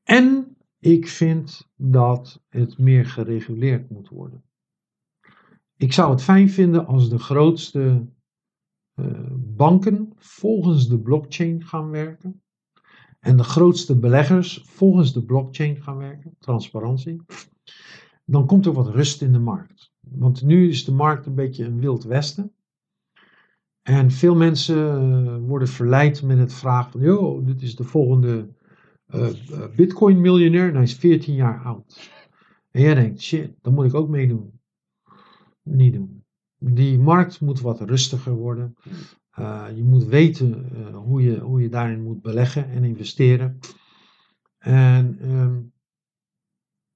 En ik vind dat het meer gereguleerd moet worden. Ik zou het fijn vinden als de grootste uh, banken volgens de blockchain gaan werken. En de grootste beleggers volgens de blockchain gaan werken. Transparantie. Dan komt er wat rust in de markt. Want nu is de markt een beetje een wild westen. En veel mensen worden verleid met het vraag van, joh, dit is de volgende uh, bitcoin miljonair. En hij is 14 jaar oud. En jij denkt, shit, dan moet ik ook meedoen. Niet doen. Die markt moet wat rustiger worden. Uh, je moet weten uh, hoe, je, hoe je daarin moet beleggen en investeren. En um,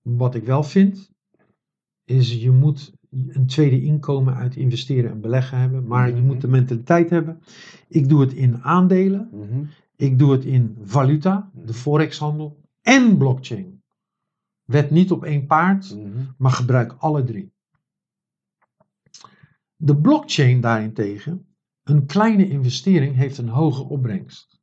wat ik wel vind, is je moet een tweede inkomen uit investeren en beleggen hebben. Maar je moet de mentaliteit hebben. Ik doe het in aandelen. Mm -hmm. Ik doe het in valuta, de forexhandel en blockchain. Wet niet op één paard, Mm -hmm. maar gebruik alle drie. De blockchain daarentegen, een kleine investering heeft een hoge opbrengst.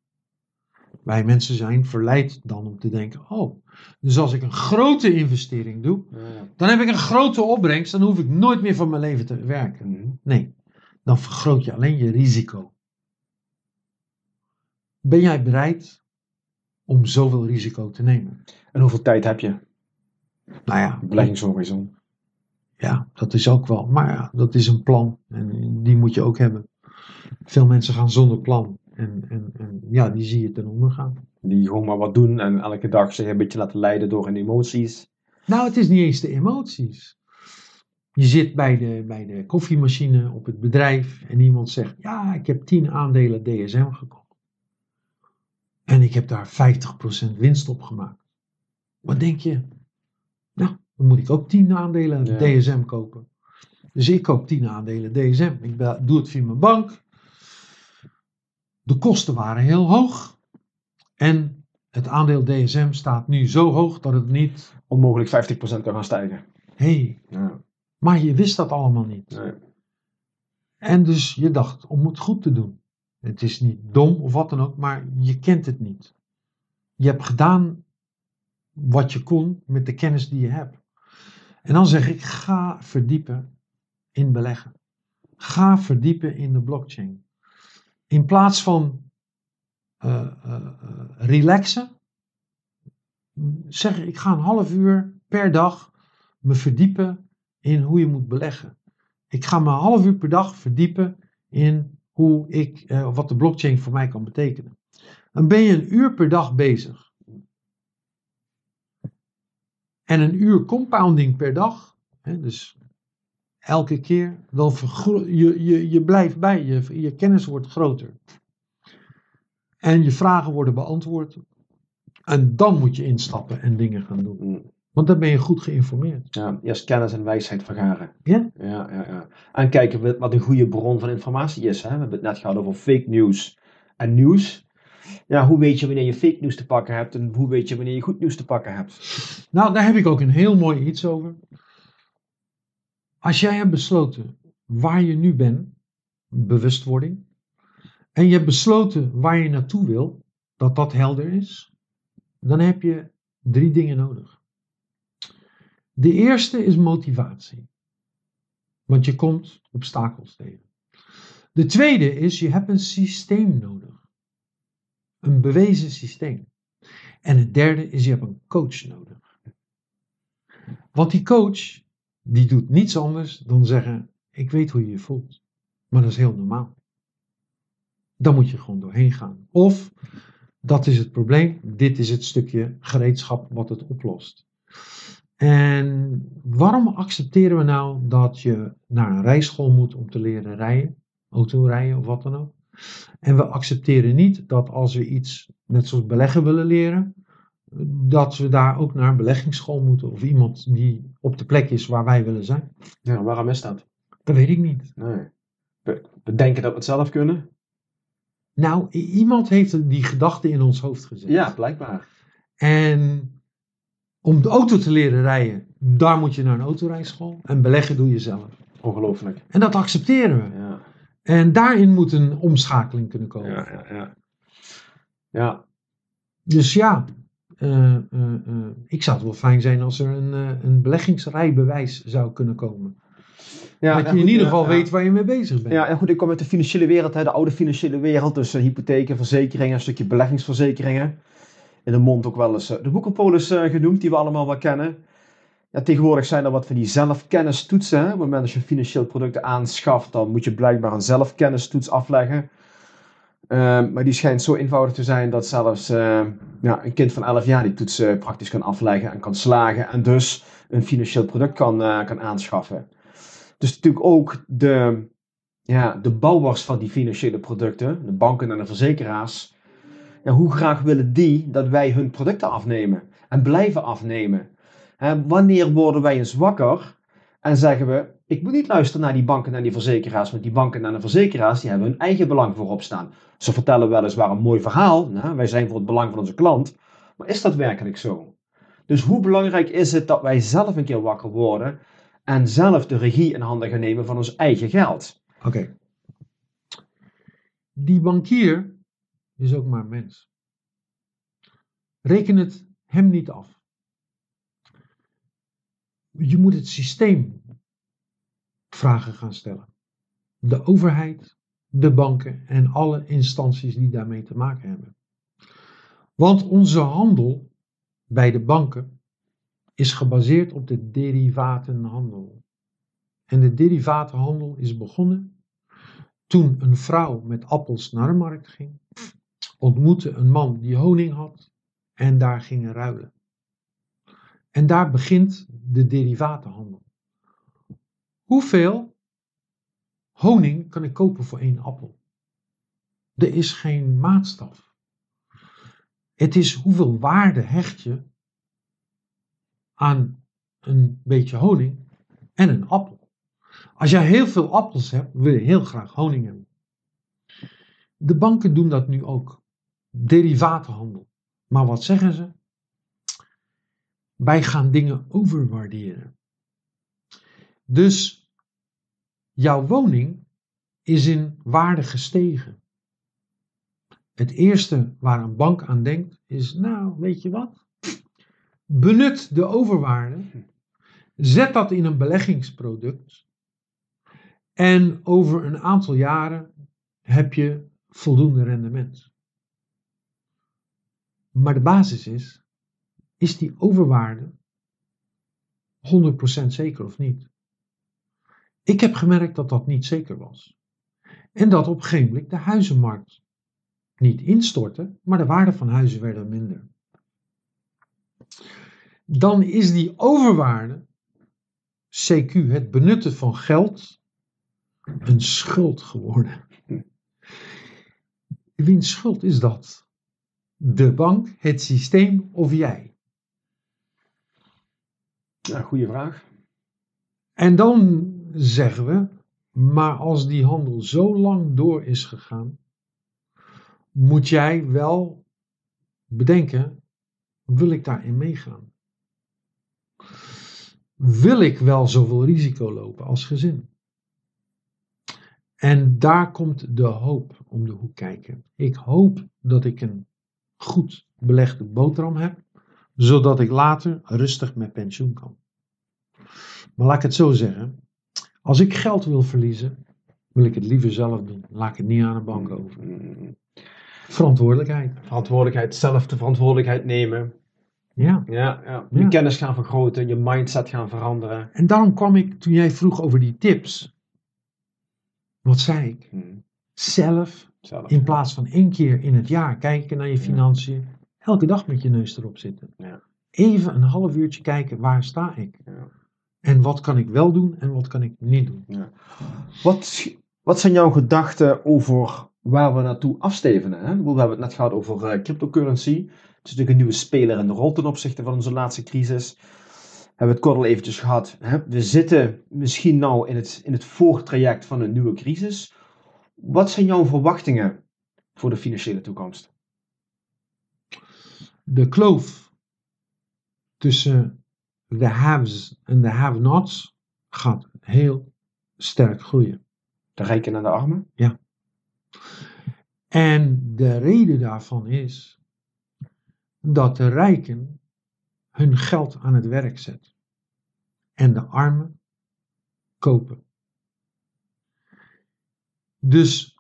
Wij mensen zijn verleid dan om te denken: oh, dus als ik een grote investering doe, Ja. dan heb ik een grote opbrengst, dan hoef ik nooit meer van mijn leven te werken. Mhm. Nee, dan vergroot je alleen je risico. Ben jij bereid om zoveel risico te nemen? En hoeveel tijd heb je? Nou ja, Beleggingshorizon. ja, dat is ook wel. Maar ja, dat is een plan en die moet je ook hebben. Veel mensen gaan zonder plan en, en, en ja, die zie je ten onder gaan. Die gewoon maar wat doen en elke dag zich een beetje laten leiden door hun emoties. Nou, het is niet eens de emoties. Je zit bij de, bij de koffiemachine op het bedrijf en iemand zegt: Ja, ik heb 10 aandelen DSM gekocht. En ik heb daar 50% winst op gemaakt. Wat denk je? Nou, dan moet ik ook 10 aandelen Ja. DSM kopen. Dus ik koop 10 aandelen DSM. Ik doe het via mijn bank. De kosten waren heel hoog. En het aandeel DSM staat nu zo hoog dat het niet. Onmogelijk 50% kan gaan stijgen. Hé, hey, Ja. maar je wist dat allemaal niet. Nee. En dus je dacht om het goed te doen. Het is niet dom of wat dan ook, maar je kent het niet. Je hebt gedaan wat je kon met de kennis die je hebt. En dan zeg ik, ga verdiepen in beleggen. Ga verdiepen in de blockchain. In plaats van uh, uh, relaxen, zeg ik, ga een half uur per dag me verdiepen in hoe je moet beleggen. Ik ga me een half uur per dag verdiepen in hoe ik, uh, wat de blockchain voor mij kan betekenen. Dan ben je een uur per dag bezig. en een uur compounding per dag, hè, dus elke keer, dan je, je, je blijft bij, je, je kennis wordt groter. En je vragen worden beantwoord. En dan moet je instappen en dingen gaan doen. Want dan ben je goed geïnformeerd. Ja, eerst kennis en wijsheid vergaren. Ja? Ja, ja, ja. En kijken wat- wat een goede bron van informatie is. Hè? We hebben het net gehad over fake news en nieuws. Ja, hoe weet je wanneer je fake nieuws te pakken hebt en hoe weet je wanneer je goed nieuws te pakken hebt? Nou, daar heb ik ook een heel mooi iets over. Als jij hebt besloten waar je nu bent, bewustwording, en je hebt besloten waar je naartoe wil, dat dat helder is, dan heb je drie dingen nodig. De eerste is motivatie, want je komt obstakels tegen. De tweede is, je hebt een systeem nodig, een bewezen systeem. En het derde is, je hebt een coach nodig. Want die coach, die doet niets anders dan zeggen, ik weet hoe je je voelt. Maar dat is heel normaal. Dan moet je gewoon doorheen gaan. Of, dat is het probleem, dit is het stukje gereedschap wat het oplost. En waarom accepteren we nou dat je naar een rijschool moet om te leren rijden, autorijden of wat dan ook? En we accepteren niet dat als we iets, net zoals beleggen willen leren, dat we daar ook naar een beleggingsschool moeten. Of iemand die op de plek is waar wij willen zijn. Ja, waarom is dat? Dat weet ik niet. Nee. We, denken dat we het zelf kunnen. Nou, iemand heeft die gedachte in ons hoofd gezet. Ja, blijkbaar. En om de auto te leren rijden, daar moet je naar een autorijschool. En beleggen doe je zelf. Ongelooflijk. En dat accepteren we. Ja, En daarin moet een omschakeling kunnen komen. ja, ja. Ja, ja. Dus ja, eh, eh, eh, ik zou het wel fijn zijn als er een, een beleggingsrijbewijs zou kunnen komen. ja dat je in ieder geval ja. weet waar je mee bezig bent. Ja, en goed, ik kom uit de financiële wereld, hè, de oude financiële wereld. Dus hypotheken, verzekeringen, een stukje beleggingsverzekeringen. In de mond ook wel eens eh, de boekenpolis eh, genoemd, die we allemaal wel kennen. Ja, tegenwoordig zijn er wat van die zelfkennistoetsen. Op het moment dat je financieel producten aanschaft, dan moet je blijkbaar een zelfkennistoets afleggen. Ehm, maar die schijnt zo eenvoudig te zijn dat zelfs eh, ja, een kind van 11 jaar die toets eh, praktisch kan afleggen en kan slagen. En dus een financieel product kan, kan aanschaffen. Dus natuurlijk ook de, ja, de bouwers van die financiële producten, de banken en de verzekeraars. Hoe graag willen die dat wij hun producten afnemen en blijven afnemen? Wanneer worden wij eens wakker en zeggen we: Ik moet niet luisteren naar die banken en die verzekeraars, want die banken en de verzekeraars die hebben hun eigen belang voorop staan. Ze vertellen weliswaar een mooi verhaal, wij zijn voor het belang van onze klant, maar is dat werkelijk zo? Dus hoe belangrijk is het dat wij zelf een keer wakker worden en zelf de regie in handen gaan nemen van ons eigen geld? Oké. Die bankier is ook maar mens. Reken het hem niet af. Je moet het systeem vragen gaan stellen. De overheid, de banken en alle instanties die daarmee te maken hebben. Want onze handel bij de banken is gebaseerd op de derivatenhandel. En de derivatenhandel is begonnen toen een vrouw met appels naar de markt ging, ontmoette een man die honing had en daar gingen ruilen. En daar begint de derivatenhandel. Hoeveel honing kan ik kopen voor één appel? Er is geen maatstaf. Het is hoeveel waarde hecht je aan een beetje honing en een appel. Als jij heel veel appels hebt, wil je heel graag honing hebben. De banken doen dat nu ook. Derivatenhandel. Maar wat zeggen ze? Wij gaan dingen overwaarderen. Dus jouw woning is in waarde gestegen. Het eerste waar een bank aan denkt is, nou, weet je wat? Benut de overwaarde. Zet dat in een beleggingsproduct. En over een aantal jaren heb je voldoende rendement. Maar de basis is, is die overwaarde 100% zeker of niet? Ik heb gemerkt dat dat niet zeker was. En dat op een gegeven moment de huizenmarkt niet instortte, maar de waarde van huizen werden minder. dan is die overwaarde, CQ, het benutten van geld, een schuld geworden. Wiens schuld is dat? De bank, het systeem of jij? Ja, goede vraag. En dan zeggen we, maar als die handel zo lang door is gegaan, moet jij wel bedenken, wil ik daarin meegaan? Wil ik wel zoveel risico lopen als gezin? En daar komt de hoop om de hoek kijken. Ik hoop dat ik een goed belegde boterham heb, zodat ik later rustig met pensioen kan. Maar laat ik het zo zeggen. Als ik geld wil verliezen, wil ik het liever zelf doen. Laat ik het niet aan een bank over. Verantwoordelijkheid. Verantwoordelijkheid, zelf de verantwoordelijkheid nemen. Ja. Ja, ja. Je Ja. kennis gaan vergroten, je mindset gaan veranderen. En daarom kwam ik, toen jij vroeg over die tips. Wat zei ik? Zelf, Zelf. in plaats van één keer in het jaar kijken naar je financiën, elke dag met je neus erop zitten. Ja. Even een half uurtje kijken, waar sta ik? En wat kan ik wel doen en wat kan ik niet doen? Wat, wat zijn jouw gedachten over waar we naartoe afstevenen? Hè? We hebben het net gehad over eh, cryptocurrency. Het is natuurlijk een nieuwe speler in de rol ten opzichte van onze laatste crisis. We hebben het kort al eventjes gehad. Hè? We zitten misschien nou in het, in het voortraject van een nieuwe crisis. Wat zijn jouw verwachtingen voor de financiële toekomst? De kloof tussen de haves en de have-nots gaat heel sterk groeien. De rijken en de armen? En de reden daarvan is dat de rijken hun geld aan het werk zetten en de armen kopen. Dus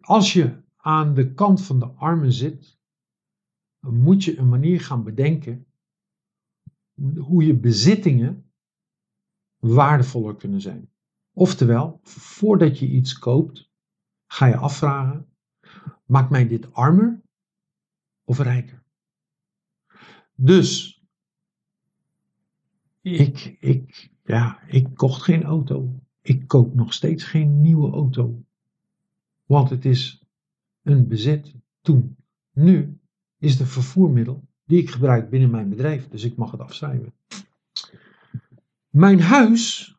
als je aan de kant van de armen zit, dan moet je een manier gaan bedenken hoe je bezittingen waardevoller kunnen zijn. Oftewel, voordat je iets koopt, ga je afvragen: maakt mij dit armer of rijker? Dus ik, ik, ja, ik kocht geen auto. Ik koop nog steeds geen nieuwe auto. Want het is een bezit toen. Nu is het een vervoermiddel die ik gebruik binnen mijn bedrijf. Dus ik mag het afschrijven. Mijn huis,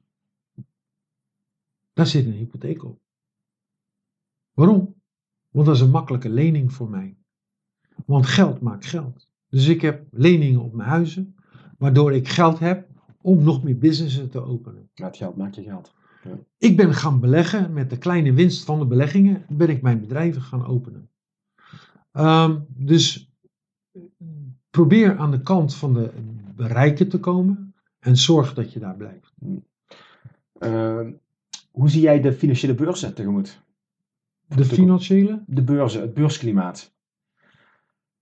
daar zit een hypotheek op. Waarom? Want dat is een makkelijke lening voor mij. Want geld maakt geld. Dus ik heb leningen op mijn huizen, waardoor ik geld heb om nog meer businessen te openen. Ja, het geld maakt je geld. Ik ben gaan beleggen met de kleine winst van de beleggingen, ben ik mijn bedrijven gaan openen. Ehm, dus probeer aan de kant van de rijken te komen en zorg dat je daar blijft. Eh, hoe zie jij de financiële beurzen tegemoet? De financiële? de beurzen, het beursklimaat.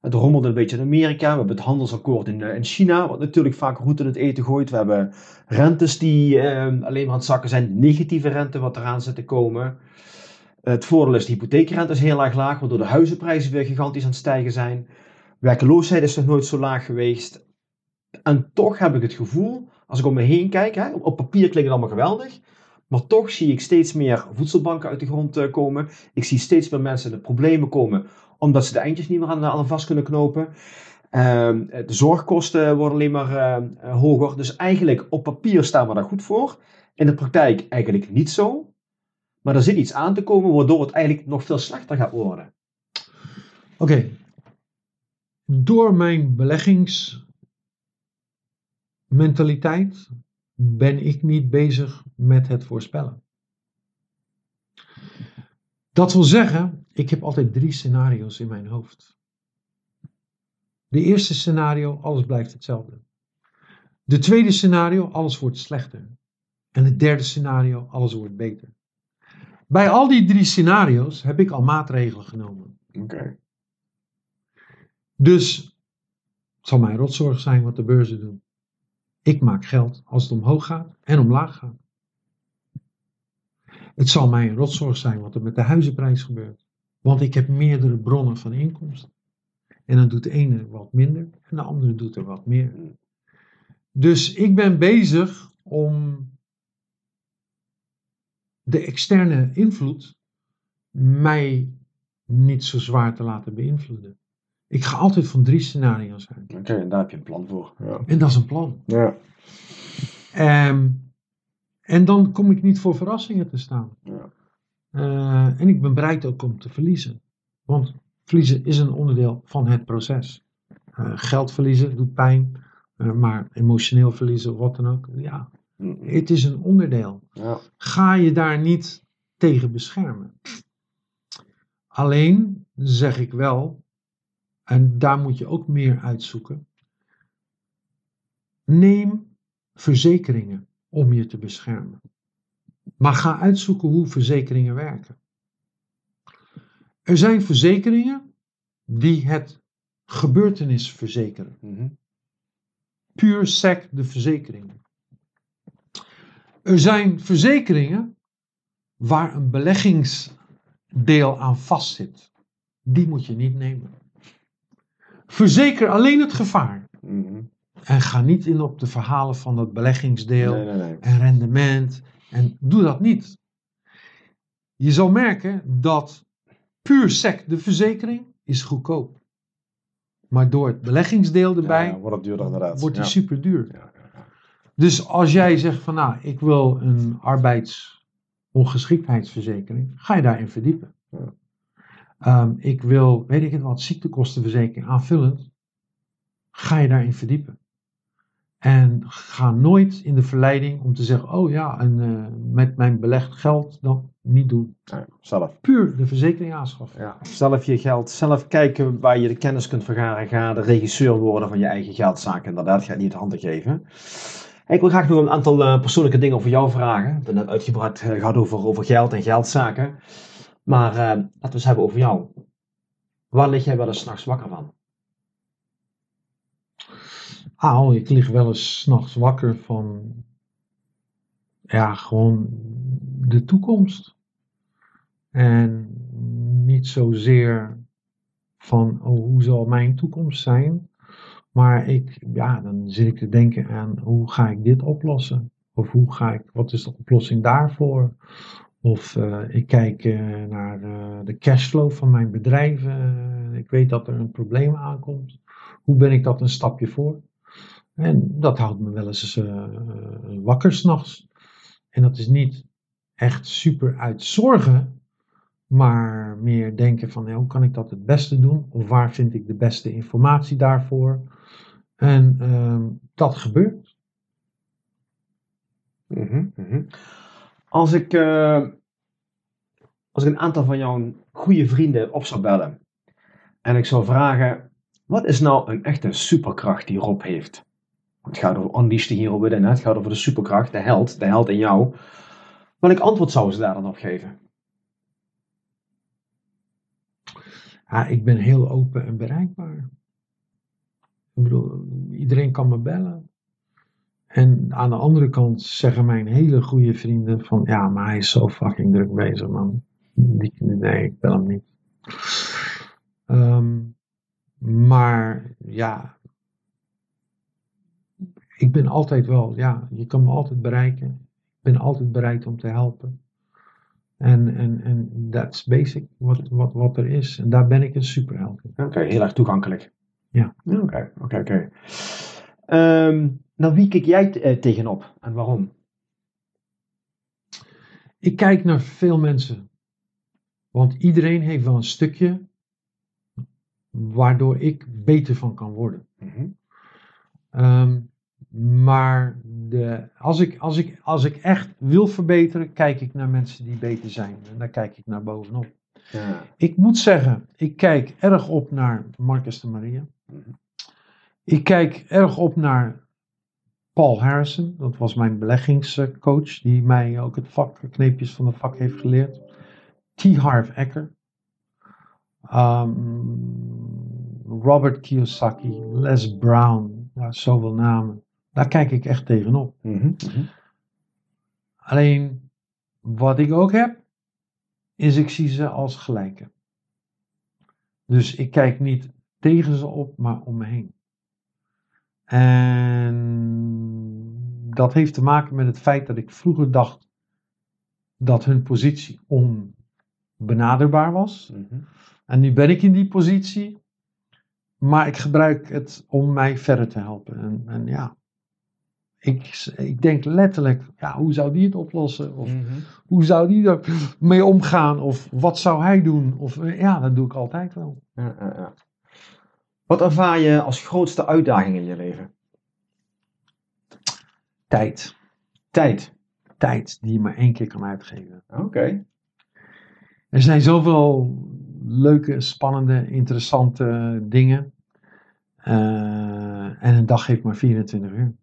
Het rommelde een beetje in Amerika. We hebben het handelsakkoord in, eh, in China, wat natuurlijk vaak roet in het eten gooit. We hebben rentes die eh, alleen maar aan het zakken zijn. Negatieve rente wat eraan zit te komen. Het voordeel is, de hypotheekrente is heel erg laag, waardoor de huizenprijzen weer gigantisch aan het stijgen zijn. Werkeloosheid is nog nooit zo laag geweest. En toch heb ik het gevoel, als ik om me heen kijk, hè, op papier klinkt het allemaal geweldig. Maar toch zie ik steeds meer voedselbanken uit de grond eh, komen. Ik zie steeds meer mensen in de problemen komen omdat ze de eindjes niet meer aan, aan vast kunnen knopen. Ehm, de zorgkosten worden alleen maar eh, eh, hoger. Dus eigenlijk op papier staan we daar goed voor. In de praktijk eigenlijk niet zo. Maar er zit iets aan te komen waardoor het eigenlijk nog veel slechter gaat worden. Oké. Door mijn beleggingsmentaliteit ben ik niet bezig met het voorspellen. Dat wil zeggen, ik heb altijd drie scenario's in mijn hoofd. De eerste scenario, alles blijft hetzelfde. De tweede scenario, alles wordt slechter. En het derde scenario, alles wordt beter. Bij al die drie scenario's heb ik al maatregelen genomen. Oké. Dus het zal mijn rotzorg zijn wat de beurzen doen. Ik maak geld als het omhoog gaat en omlaag gaat. Het zal mij een rotzorg zijn wat er met de huizenprijs gebeurt. Want ik heb meerdere bronnen van inkomsten. En dan doet de ene wat minder en de andere doet er wat meer. Dus ik ben bezig om de externe invloed mij niet zo zwaar te laten beïnvloeden. Ik ga altijd van drie scenario's uit. Oké, en daar heb je een plan voor. Ja. En dat is een plan. Ja. Ehm, en dan kom ik niet voor verrassingen te staan. Ja. Eh, en ik ben bereid ook om te verliezen. Want verliezen is een onderdeel van het proces. Eh, geld verliezen doet pijn, eh, maar emotioneel verliezen, wat dan ook. Ja, het is een onderdeel. Ja. Ga je daar niet tegen beschermen. Alleen zeg ik wel, en daar moet je ook meer uitzoeken. Neem verzekeringen om je te beschermen. Maar ga uitzoeken hoe verzekeringen werken. Er zijn verzekeringen die het gebeurtenis verzekeren. Mhm. Puur sec de verzekeringen. Er zijn verzekeringen waar een beleggingsdeel aan vastzit. Die moet je niet nemen. Verzeker alleen het gevaar. Mhm. En ga niet in op de verhalen van dat beleggingsdeel Nee, nee, nee. en rendement. En doe dat niet. Je zal merken dat puur sec de verzekering is goedkoop. Maar door het beleggingsdeel erbij Ja, wordt het inderdaad. wordt die ja. super duur. Ja. Dus als jij zegt van nou, ik wil een arbeidsongeschiktheidsverzekering, ga je daarin verdiepen. Ehm, ik wil, weet ik het wat, ziektekostenverzekering aanvullend, ga je daarin verdiepen. En ga nooit in de verleiding om te zeggen, oh ja, en eh, met mijn belegd geld dan niet doen. Ja, zelf. Puur de verzekering aanschaffen. Ja, zelf je geld, zelf kijken waar je de kennis kunt vergaren. Ga de regisseur worden van je eigen geldzaken. Inderdaad, ga het niet handen geven. Ik wil graag nog een aantal eh, persoonlijke dingen over jou vragen. We hebben net uitgebreid eh, gehad over, over geld en geldzaken. Maar eh, laten we eens hebben over jou. Waar lig jij wel eens s'nachts wakker van? Ah, ik lig wel eens s'nachts wakker van, ja, gewoon de toekomst. En niet zozeer van, oh, hoe zal mijn toekomst zijn? Maar ik, ja, dan zit ik te denken aan, hoe ga ik dit oplossen? Of hoe ga ik, wat is de oplossing daarvoor? Of eh, ik kijk eh, naar eh, de cashflow van mijn bedrijf. eh, ik weet dat er een probleem aankomt. Hoe ben ik dat een stapje voor? En dat houdt me wel eens eh, wakker s'nachts. En dat is niet echt super uit zorgen, maar meer denken van hoe kan ik dat het beste doen? Of waar vind ik de beste informatie daarvoor? En ehm, dat gebeurt. Mhm, mhm. Als ik, eh, als ik een aantal van jouw goede vrienden op zou bellen en ik zou vragen, wat is nou een echte superkracht die Rob heeft? Het gaat over Unleash the Hero Within, het gaat over de superkracht, de held, de held in jou. Welk antwoord zouden ze daar dan op geven? Ja, ik ben heel open en bereikbaar. Ik bedoel, iedereen kan me bellen. En aan de andere kant zeggen mijn hele goede vrienden van, ja, maar hij is zo fucking druk bezig, man. Nee, ik bel hem niet. Ehm, maar ja, ik ben altijd wel, ja, je kan me altijd bereiken. Ik ben altijd bereid om te helpen. En, en, en that's basic, wat, wat, wat er is. En daar ben ik een superheld in. Oké, heel erg toegankelijk. Ja. Oké, oké, oké. Ehm, Nou, wie kijk jij eh, tegenop en waarom? Ik kijk naar veel mensen. Want iedereen heeft wel een stukje waardoor ik beter van kan worden. Ehm, maar de, als, ik, als, ik, als ik echt wil verbeteren, kijk ik naar mensen die beter zijn. En daar kijk ik naar bovenop. Ja. Ik moet zeggen, ik kijk erg op naar Marcus de Maria. Mhm. Ik kijk erg op naar Paul Harrison. Dat was mijn beleggingscoach, die mij ook het vak, kneepjes van het vak heeft geleerd. T. Harv Eker. Ehm, Robert Kiyosaki, Les Brown, ja, zoveel namen. Daar kijk ik echt tegenop. Mhm. Alleen, wat ik ook heb, is ik zie ze als gelijken. Dus ik kijk niet tegen ze op, maar om me heen. En dat heeft te maken met het feit dat ik vroeger dacht dat hun positie onbenaderbaar was. Mhm. En nu ben ik in die positie, maar ik gebruik het om mij verder te helpen. En, en ja, ik, ik denk letterlijk, ja, hoe zou die het oplossen? Of Mhm. hoe zou die er mee omgaan? Of wat zou hij doen? Of ja, dat doe ik altijd wel. Ja, ja, ja. Wat ervaar je als grootste uitdaging in je leven? Tijd. Tijd. Tijd die je maar één keer kan uitgeven. Oké. Er zijn zoveel leuke, spannende, interessante dingen. Eh, en een dag heeft maar 24 uur.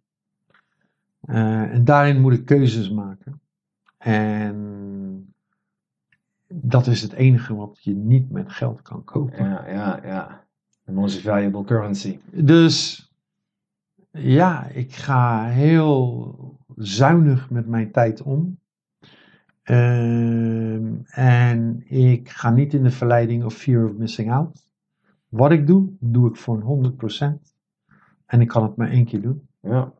Eh, en daarin moet ik keuzes maken. En dat is het enige wat je niet met geld kan kopen. Ja, ja, ja. The most valuable currency. Dus ja, ik ga heel zuinig met mijn tijd om. Ehm, en ik ga niet in de verleiding of fear of missing out. Wat ik doe, doe ik voor een 100%. En ik kan het maar één keer doen. Ja.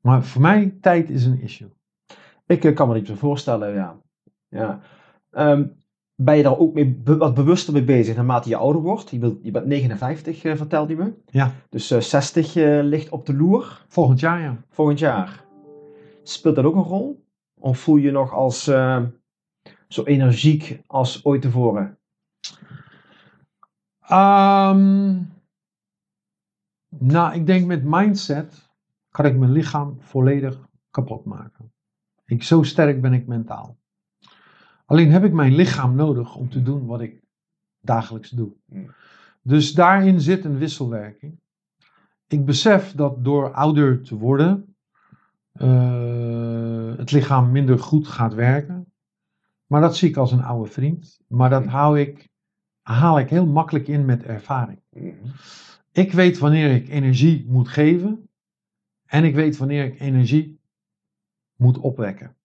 Maar voor mij, tijd is een issue. Ik eh, kan me niet zo voorstellen, ja. ja. Ehm, ben je daar ook mee, be- wat bewuster mee bezig naarmate je ouder wordt? Je, wilt, je bent 59, eh, vertelde je me. Ja. Dus eh, 60 eh, ligt op de loer Volgend jaar, ja. volgend jaar. Speelt dat ook een rol? Of voel je je nog als eh, zo energiek als ooit tevoren? Ehm, nou, ik denk met mindset kan ik mijn lichaam volledig kapot maken. Ik, zo sterk ben ik mentaal. Alleen heb ik mijn lichaam nodig om te doen wat ik dagelijks doe. Mm. Dus daarin zit een wisselwerking. Ik besef dat door ouder te worden, eh, het lichaam minder goed gaat werken. Maar dat zie ik als een oude vriend. Maar dat hou ik, haal ik heel makkelijk in met ervaring. Ik weet wanneer ik energie moet geven. En ik weet wanneer ik energie moet opwekken.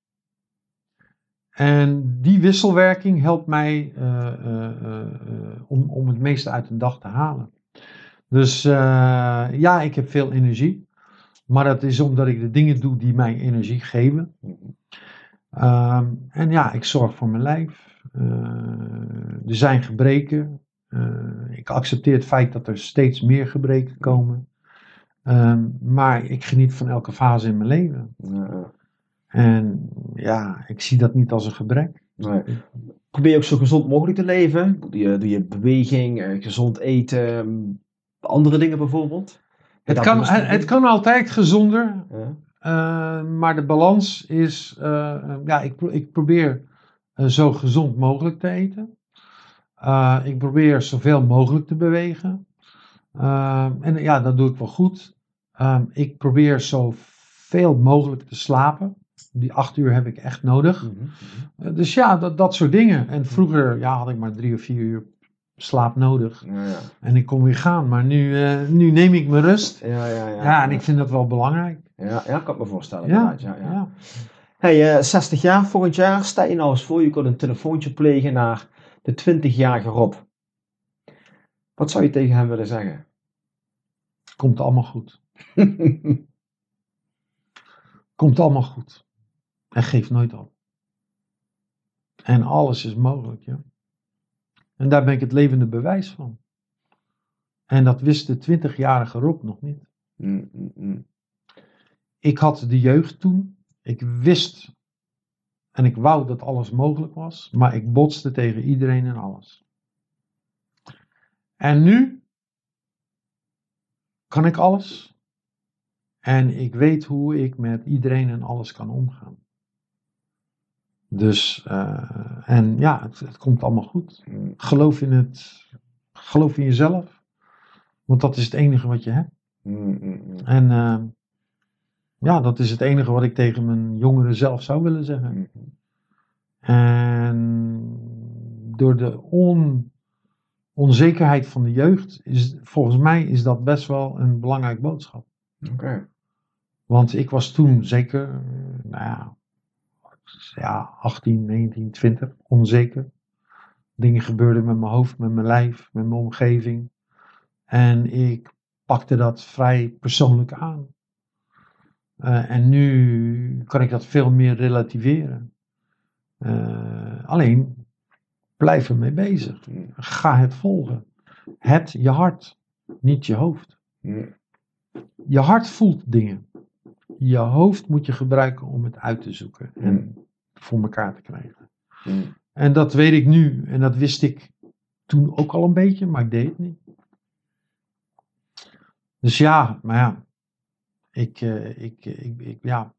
En die wisselwerking helpt mij eh, eh, eh, om, het meeste uit een dag te halen. Dus ja, ik heb veel energie. Maar dat is omdat ik de dingen doe die mij energie geven. Ehm, en ja, ik zorg voor mijn lijf. Er zijn gebreken. Ik accepteer het feit dat er steeds meer gebreken komen. Ehm, maar ik geniet van elke fase in mijn leven. Ja, En ja, ik zie dat niet als een gebrek. nee. Probeer je ook zo gezond mogelijk te leven? Doe je, doe je beweging, eh, gezond eten, ehm, andere dingen bijvoorbeeld? Het kan, het, het kan altijd gezonder, Ja. eh, maar de balans is, eh, ja, ik, pro- ik probeer zo gezond mogelijk te eten. Ik probeer zoveel mogelijk te bewegen. Eh, en ja, dat doe ik wel goed. Eh, ik probeer zoveel mogelijk te slapen. Die acht uur heb ik echt nodig. Mhm, mhm. Eh, dus ja, dat, dat soort dingen. En vroeger ja, had ik maar drie of vier uur slaap nodig. Ja, ja. En ik kon weer gaan. Maar nu, eh, nu neem ik mijn rust. Ja, ja, ja. Ja, en ik vind dat wel belangrijk. Ja, ja, kan ik me voorstellen. Ja, Ja, ja. ja. Hey, eh, 60 jaar volgend jaar, sta je nou eens voor, je kunt een telefoontje plegen naar de 20-jarige Rob. Wat zou je tegen hem willen zeggen? Komt allemaal goed. Komt allemaal goed. En geef nooit op. En alles is mogelijk, ja. En daar ben ik het levende bewijs van. En dat wist de 20-jarige Rob nog niet. Mm, mm, mm. Ik had de jeugd toen. Ik wist en ik wou dat alles mogelijk was, maar ik botste tegen iedereen en alles. En nu kan ik alles. En ik weet hoe ik met iedereen en alles kan omgaan. Dus, eh, en ja, het, het komt allemaal goed. Geloof in het, geloof in jezelf. Want dat is het enige wat je hebt. Mm, mm, mm. En eh, ja, dat is het enige wat ik tegen mijn jongere zelf zou willen zeggen. En door de on, onzekerheid van de jeugd, is, volgens mij is dat best wel een belangrijk boodschap. Oké. Want ik was toen zeker, eh, nou ja, ja, 18, 19, 20, onzeker. Dingen gebeurden met mijn hoofd, met mijn lijf, met mijn omgeving. En ik pakte dat vrij persoonlijk aan. Eh, en nu kan ik dat veel meer relativeren. Eh, alleen, blijf ermee bezig. Ga het volgen. Het je hart, niet je hoofd. Je hart voelt dingen. Je hoofd moet je gebruiken om het uit te zoeken en Mm. voor elkaar te krijgen. Mm. En dat weet ik nu. En dat wist ik toen ook al een beetje, maar ik deed het niet. Dus ja, maar ja. Ik, eh, ik, ik, ik, ja.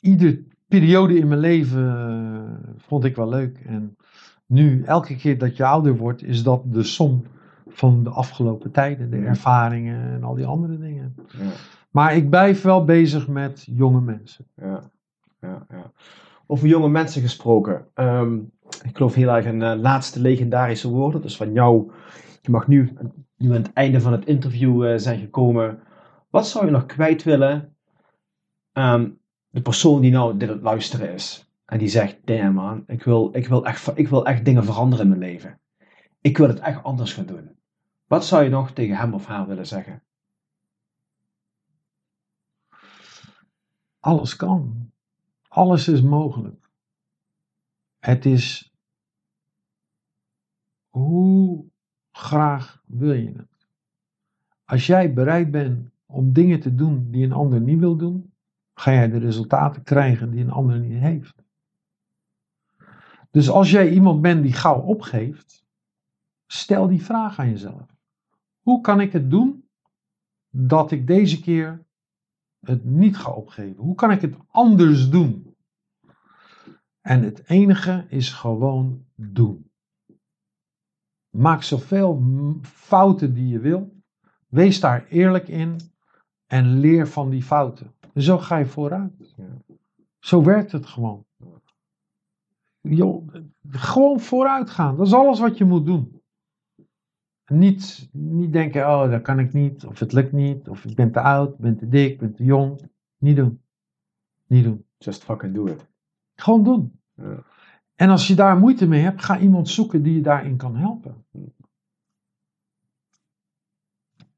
Iedere periode in mijn leven eh, vond ik wel leuk. En nu, elke keer dat je ouder wordt, is dat de som van de afgelopen tijden. De Ja. ervaringen en al die andere dingen. Ja. Maar ik blijf wel bezig met jonge mensen. Ja, ja, ja. Over jonge mensen gesproken. Ehm, ik geloof heel erg in eh, laatste legendarische woorden. Dus van jou, je mag nu, nu aan het einde van het interview eh, zijn gekomen. Wat zou je nog kwijt willen aan de persoon die nou dit het luisteren is? En die zegt, damn man, ik wil, ik, wil echt, ik wil echt dingen veranderen in mijn leven. Ik wil het echt anders gaan doen. Wat zou je nog tegen hem of haar willen zeggen? Alles kan. Alles is mogelijk. Het is hoe graag wil je het? Als jij bereid bent om dingen te doen die een ander niet wil doen, ga jij de resultaten krijgen die een ander niet heeft. Dus als jij iemand bent die gauw opgeeft, stel die vraag aan jezelf. Hoe kan ik het doen dat ik deze keer het niet ga opgeven? Hoe kan ik het anders doen? En het enige is gewoon doen. Maak zoveel fouten die je wil. Wees daar eerlijk in en leer van die fouten. En zo ga je vooruit. Zo werkt het gewoon. Joh, gewoon vooruit gaan. Dat is alles wat je moet doen. Niet, niet denken, oh, dat kan ik niet, of het lukt niet, of ik ben te oud, ik ben te dik, ik ben te jong. Niet doen. Niet doen. Just fucking do it. Gewoon doen. Ja. En als je daar moeite mee hebt, ga iemand zoeken die je daarin kan helpen.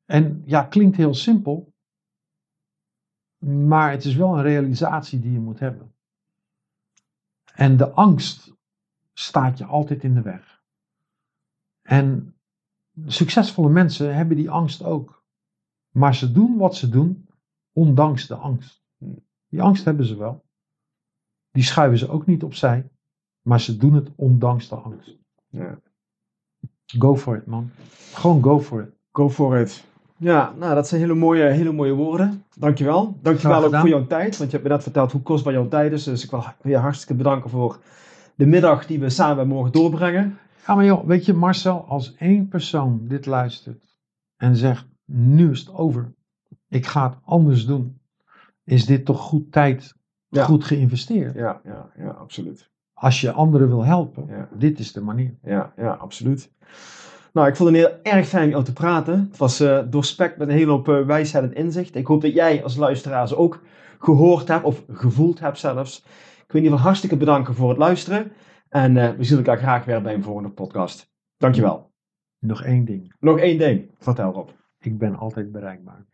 En ja, klinkt heel simpel, maar het is wel een realisatie die je moet hebben. En de angst staat je altijd in de weg. En succesvolle mensen hebben die angst ook. Maar ze doen wat ze doen, ondanks de angst. Die angst hebben ze wel. Die schuiven ze ook niet opzij, maar ze doen het ondanks de angst. Ja. Go for it, man. Gewoon go for it. Go for it. Ja, nou, dat zijn hele mooie, hele mooie woorden. Dankjewel. Dankjewel ook voor jouw tijd, want je hebt me net verteld hoe kostbaar jouw tijd is. Dus ik wil je hartstikke bedanken voor de middag die we samen mogen doorbrengen. Ja, maar joh, weet je, Marcel, als één persoon dit luistert en zegt: Nu is het over, ik ga het anders doen, is dit toch goed tijd, Ja. goed geïnvesteerd? Ja, ja, ja, absoluut. Als je anderen wil helpen, Ja. dit is de manier. Ja, ja, absoluut. Nou, ik vond het heel erg fijn met jou te praten. Het was eh doorspekt met een hele hoop eh, wijsheid en inzicht. Ik hoop dat jij als luisteraar ze ook gehoord hebt of gevoeld hebt zelfs. Ik wil in ieder geval hartstikke bedanken voor het luisteren. En eh, we zien elkaar graag weer bij een volgende podcast. Dankjewel. Nog één ding, Nog één ding. Vertel Rob. ik ben altijd bereikbaar.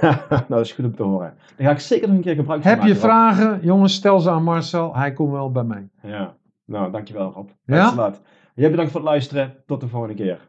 nou, dat is goed om te horen. Daar ga ik zeker nog een keer gebruik van Heb je Rob. vragen, jongens, stel ze aan Marcel, hij komt wel bij mij. Ja. Nou, dankjewel Rob. Ja? Jij bedankt voor het luisteren. Tot de volgende keer.